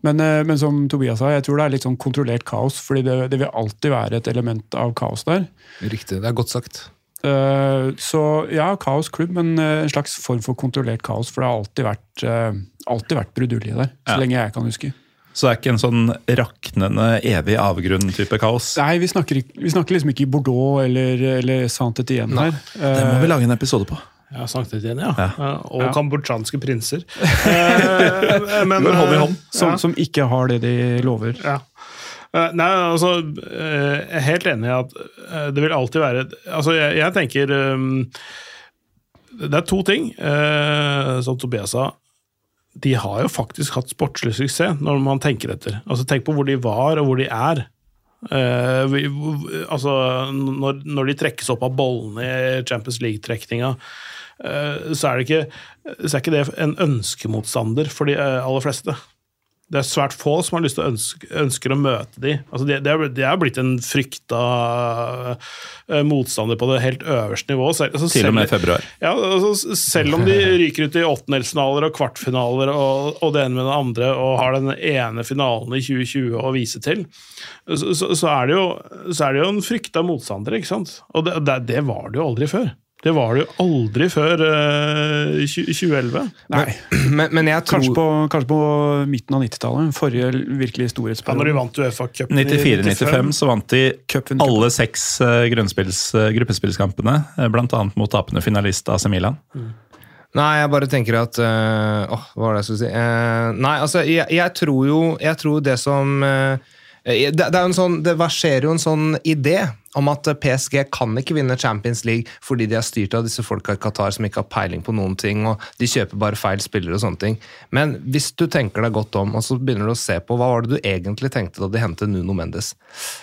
men, men som Tobias sa, jeg tror det er litt sånn kontrollert kaos. fordi det, det vil alltid være et element av kaos der. Riktig, det er godt sagt. Eh, så ja, kaosklubb, men eh, en slags form for kontrollert kaos. For det har alltid vært, eh, alltid vært brudulje der, så Ja. lenge jeg kan huske. Så det er ikke en sånn raknende, evig avgrunn-type kaos? Nei, vi snakker, vi snakker liksom ikke i Bordeaux eller, eller Saint-Étienne her. Det må vi lage en episode på. Ja, Sankt igjen, ja. Ja. Og Ja. kambodsjanske prinser. Eh, men, hånd i hånd. Som, Ja. som ikke har det de lover. Ja. Eh, Nei, altså eh, Jeg er helt enig i at eh, det vil alltid være Altså, jeg, jeg tenker Det er to ting, som Tobias sa. De har jo faktisk hatt sportslig suksess, når man tenker etter. Altså, Tenk på hvor de var, og hvor de er. Uh, vi, altså, når, når de trekkes opp av bollene i Champions League-trekninga, uh, så så er ikke det en ønskemotstander for de aller fleste. Det er svært få som har lyst til å ønske, ønsker å møte de. Altså det, det, er, er blitt en frykta eh, motstander på det helt øverste nivået. Selv, altså Til og med februar. ja, altså, selv om de ryker ut i åttendelsfinaler og kvartfinaler og, og det ene med det andre, og har den ene finalen i 2020 å vise til, så, så, så, er, det jo, så er det jo en frykta motstander, ikke sant? Og det, det, det var det jo aldri før. Det var det jo aldri før eh, 2011. Nei, Men, men jeg tror kanskje på, kanskje på midten av 90-tallet. Forrige virkelig Ja, når de storhetsperiode. vant Uefa-cupen 94-95 så vant de Cupen- alle seks eh, eh, gruppespillskampene, eh, blant annet mot tapende finalist AC Milan. Nei, jeg bare tenker at øh, Åh, hva var det jeg skulle si? Eh, nei, altså, jeg, jeg tror jo Jeg tror det som eh, det, det, er jo en sånn, det verserer jo en sånn idé om at PSG kan ikke vinne Champions League fordi de er styrt av disse folka i Qatar som ikke har peiling på noen ting, og de kjøper bare feil spillere og sånne ting. Men hvis du tenker deg godt om, og så begynner du å se på hva var det du egentlig tenkte da de hentet Nuno Mendes.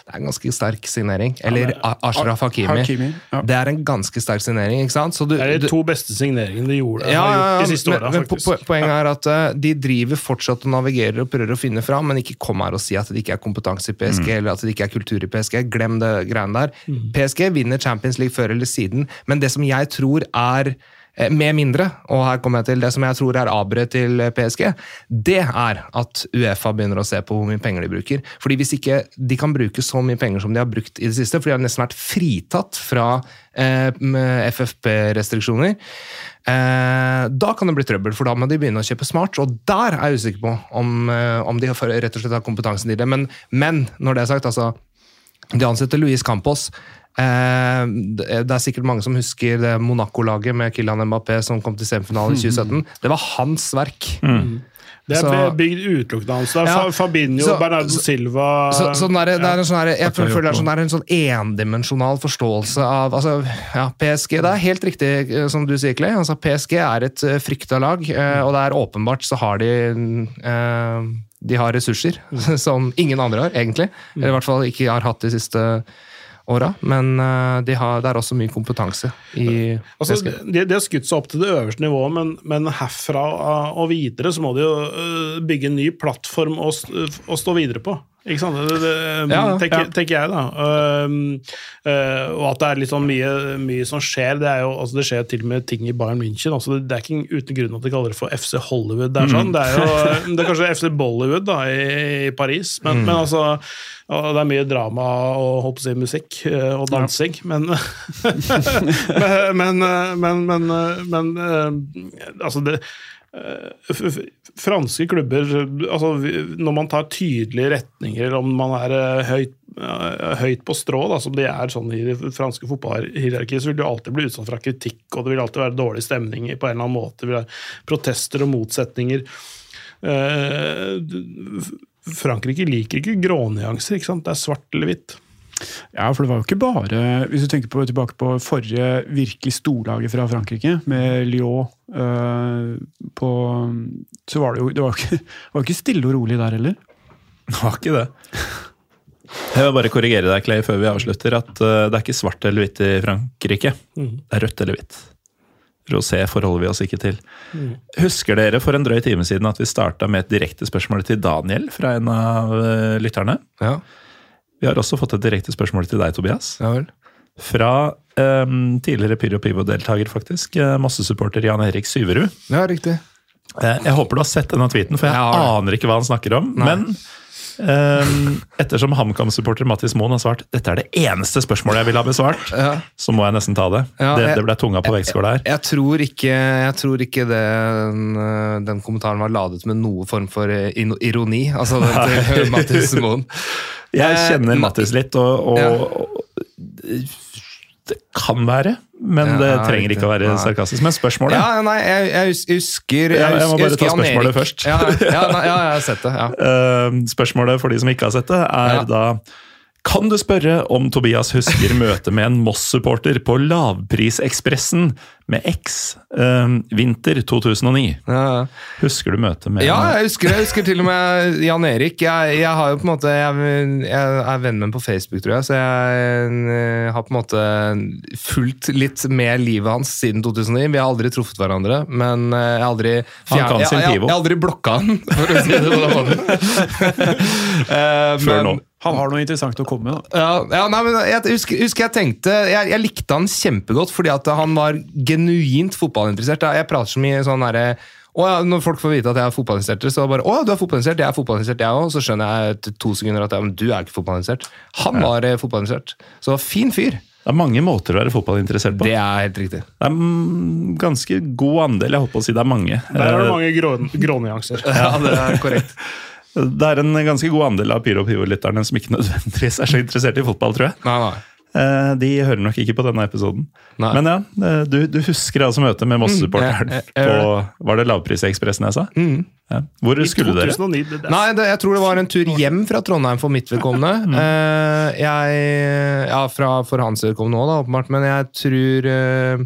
Det er en ganske sterk signering. Eller A- Ashraf Hakimi. Hakimi, ja. Det er en ganske sterk signering, ikke sant? Så du, Det er de to beste signeringene de gjorde ja, har gjort de siste men, åra, faktisk. po- poenget er at uh, de driver fortsatt og navigerer og prøver å finne fram, men ikke kom her og si at det ikke er kompetanse i PSG, eller at det ikke er kultur i PSG. Glem det greiene der. PSG vinner Champions League før eller siden, men det som jeg tror er eh, med mindre, og her kommer jeg til det som jeg tror er aberet til PSG, det er at Uefa begynner å se på hvor mye penger de bruker. Fordi hvis ikke de kan bruke så mye penger som de har brukt i det siste, for de har nesten vært fritatt fra eh, FFP-restriksjoner, eh, da kan det bli trøbbel, for da må de begynne å kjøpe smart. Og der er jeg usikker på om, eh, om de rett og slett har kompetansen til det. Men, men når det er sagt, altså De ansetter Luis Campos. Eh, det er sikkert mange som husker det Monaco-laget med Kylian Mbappé som kom til semifinalen i 2017. Det var hans verk. Det er så- bygd utelukkende hans. Er Ja, Fabinho, så- Bernardo Silva Så, så der, ja. det er en sånn jeg føler det er sånn der, en sånn endimensjonal forståelse av altså, ja, PSG. Det er helt riktig eh, som du sier, Clay. Altså, PSG er et uh, frykta lag, eh, og det er åpenbart så har de eh, de har ressurser som ingen andre har, egentlig. Eller i hvert fall ikke har hatt de siste åra. Men eh, de har, det er også mye kompetanse i Altså, de, de har skutt seg opp til det øverste nivået, men, men herfra og videre så må de jo uh, bygge en ny plattform å, å stå videre på. Ikke sant? Det, det, Ja, tenker, ja. tenker jeg, da. Uh, uh, og at det er litt sånn mye, mye som skjer. Det, er jo, altså det skjer til og med ting i Bayern München. Altså det, er ikke uten grunn at de kaller det for FC Hollywood. Det er, sånn. det er jo det er kanskje FC Bollywood da, i, i Paris, men, men altså og det er mye drama og holdt på å si musikk uh, og dansing, men men, men, men, men, men eh, altså det eh, Franske klubber altså Når man tar tydelige retninger, om man er eh, høyt, eh, høyt på strå, da, som de er sånn i det franske fotballhierarkiet, så vil du alltid bli utsatt fra kritikk, og det vil alltid være dårlig stemning på en eller annen måte. Det vil være protester og motsetninger. Eh, Frankrike liker ikke grånyanser. ikke sant? Det er svart eller hvitt. Ja, for det var jo ikke bare Hvis du tenker på, tilbake på forrige virkelig storlaget fra Frankrike, med Lyon øh, på Så var det jo det var jo ikke, det var ikke stille og rolig der heller. Det var ikke det. Jeg vil bare korrigere deg, Clay, før vi avslutter, at eh, det er ikke svart eller hvitt i Frankrike. Det er rødt eller hvitt. Rosé forholder vi oss ikke til. Husker dere for en drøy time siden at vi starta med et direkte spørsmål til Daniel fra en av eh, lytterne? Ja, Vi har også fått et direkte spørsmål til deg, Tobias. ja vel. Fra um, tidligere Pyro Pivo-deltaker, faktisk. Massesupporter Jan Erik Syverud. Ja, riktig. Eh, Jeg håper du har sett denne tweeten, for jeg Jeg aner ikke hva han snakker om. Nei. Men eh, ettersom HamKam-supporter Mattis Moen har svart dette er det eneste spørsmålet jeg vil ha besvart, Ja. så må jeg nesten ta det. Ja, det, jeg- det ble tunga på vektskåla her. Jeg tror ikke, jeg tror ikke den, øh, den kommentaren var ladet med noe form for øh, ironi. Altså den til Mattis Moen. Jeg Eh, kjenner Mattis litt, og, og, og det kan være, men Ja, det trenger ikke å være Nei. sarkastisk. Men spørsmålet Ja, nei, jeg, jeg hus- husker Ja, jeg må bare ta spørsmålet først. Ja, ja, nei, ja, jeg har sett det. ja. Eh, Spørsmålet for de som ikke har sett det, er da Kan du spørre om Tobias husker møtet med en Moss-supporter på Lavprisekspressen med X eh, vinter 2009? Ja, Husker du møtet med ja, jeg husker det. Jeg husker til og med Jan Erik. Jeg, jeg har jo på en måte jeg, jeg er venn med ham på Facebook, tror jeg, så jeg øh, har på en måte fulgt litt med livet hans siden 2009. Vi har aldri truffet hverandre, men øh, jeg har aldri Han kan sin pivo. jeg har aldri blokka han, for å si det på den måten. Eh, Før men- nå. Han har noe interessant å komme med. Ja, ja nei, men jeg husker, husker jeg tenkte jeg, jeg likte han kjempegodt fordi at han var genuint fotballinteressert. Jeg prater så mye sånn derre å ja, Når folk får vite at jeg er fotballinteressert, så bare 'Å, du er fotballinteressert, jeg er fotballinteressert, jeg òg.' Så skjønner jeg etter to sekunder at ja, men du er ikke fotballinteressert. Han var ja. fotballinteressert. Så fin fyr. Det er mange måter å være fotballinteressert på. Det er helt riktig. Det er en ganske god andel. Jeg holdt på å si det er mange. Der er det Eh, mange grå, grånyanser. Ja, det er korrekt. Det er en ganske god andel av Pyro Pivo-lytterne som ikke nødvendigvis er så interessert i fotball, tror jeg. Nei, nei. Eh, De hører nok ikke på denne episoden. Nei. Men ja, eh, du, du husker altså møtet med Moss-supporteren Mm, jeg på Var det Lavprisekspressen jeg sa? Ja. Hvor skulle dere? 2009, det, det, Nei, det, jeg tror det var en tur hjem fra Trondheim for mitt vedkommende. mm. jeg, ja, fra, for hans vedkommende òg, åpenbart. Men jeg tror eh, eh,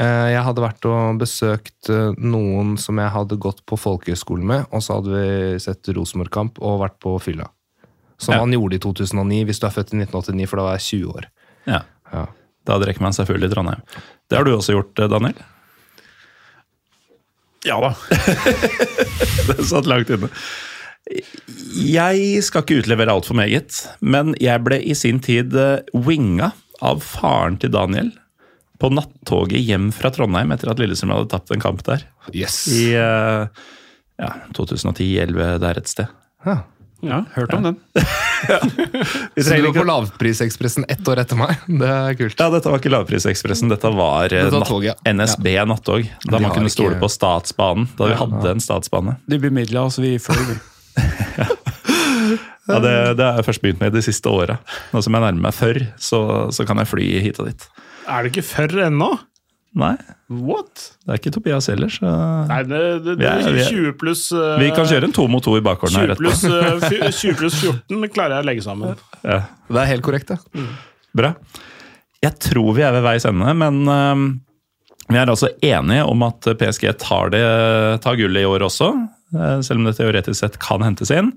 jeg hadde vært og besøkt eh, noen som jeg hadde gått på folkehøyskole med, og så hadde vi sett Rosenborg-kamp og vært på fylla. Som Ja. man gjorde i 2009, hvis du er født i 1989, for da var jeg 20 år. Ja. Ja. Da drikker man selvfølgelig i Trondheim. Det har du også gjort, eh, Daniel? Ja da. Det satt langt inne. Jeg skal ikke utlevere altfor meget, men jeg ble i sin tid eh, winga av faren til Daniel på nattoget hjem fra Trondheim etter at Lillestrøm hadde tapt en kamp der. Yes! I eh, ja, 2010-2011 der et sted. Ja. Ja, hørt om den. Vi Så du var på. Lavprisekspressen ett år etter meg? Det er kult. Ja, Dette var ikke Lavprisekspressen, dette var, eh, Dette var natt- toget, ja. NSB nattog. Da De man kunne ikke- stole på Statsbanen. Da vi hadde en statsbane. De bemidla oss, vi fløy. vi. Ja, det, det har jeg først begynt med de siste åra. Nå som jeg nærmer meg før, så, så kan jeg fly hit og dit. Er det ikke før ennå? Nei, What? det er ikke Tobias heller, så Nei, det, det, det er- vi er- 20 pluss uh, Vi kan kjøre en to mot to i bakgården her 20 pluss, etterpå. eh, 20 pluss 14 klarer jeg å legge sammen. Ja, Det er helt korrekt, det. bra. Jeg tror vi er ved veis ende, men uh, vi er altså enige om at PSG tar, det, tar gullet i år også, Uh, selv om det teoretisk sett kan hentes inn.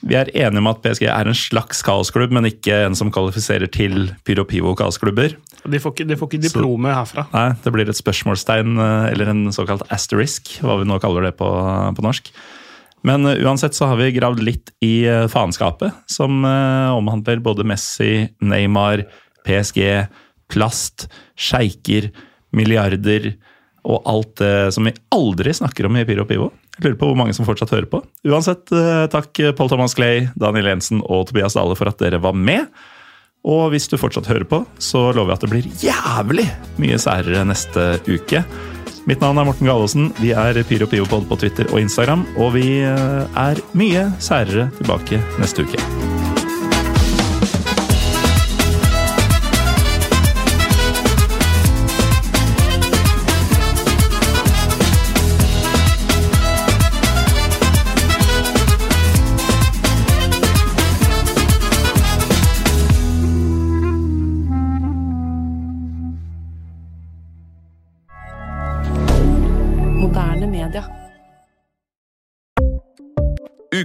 Vi er enige om at PSG er en slags kaosklubb, men ikke en som kvalifiserer til Pyro Pivo kaosklubber. De får ikke, de får ikke diplomet herfra. Nei, det blir et spørsmålstegn, eh, eller en såkalt asterisk, hva vi nå kaller det på, på norsk. Men eh, uansett så har vi gravd litt i eh, faenskapet, som omhandler både Messi, Neymar, PSG, plast, sjeiker, milliarder og alt det som vi aldri snakker om i Pyro Pivo. Lurer på hvor mange som fortsatt hører på. Uansett, eh, takk Paul Thomas Clay, Daniel Jensen og Tobias Dale for at dere var med. Og hvis du fortsatt hører på, så lover jeg at det blir jævlig mye særere neste uke. Mitt navn er Morten Galaasen. Vi er Pyro Pivopod på Twitter og Instagram. Og vi eh, er mye særere tilbake neste uke.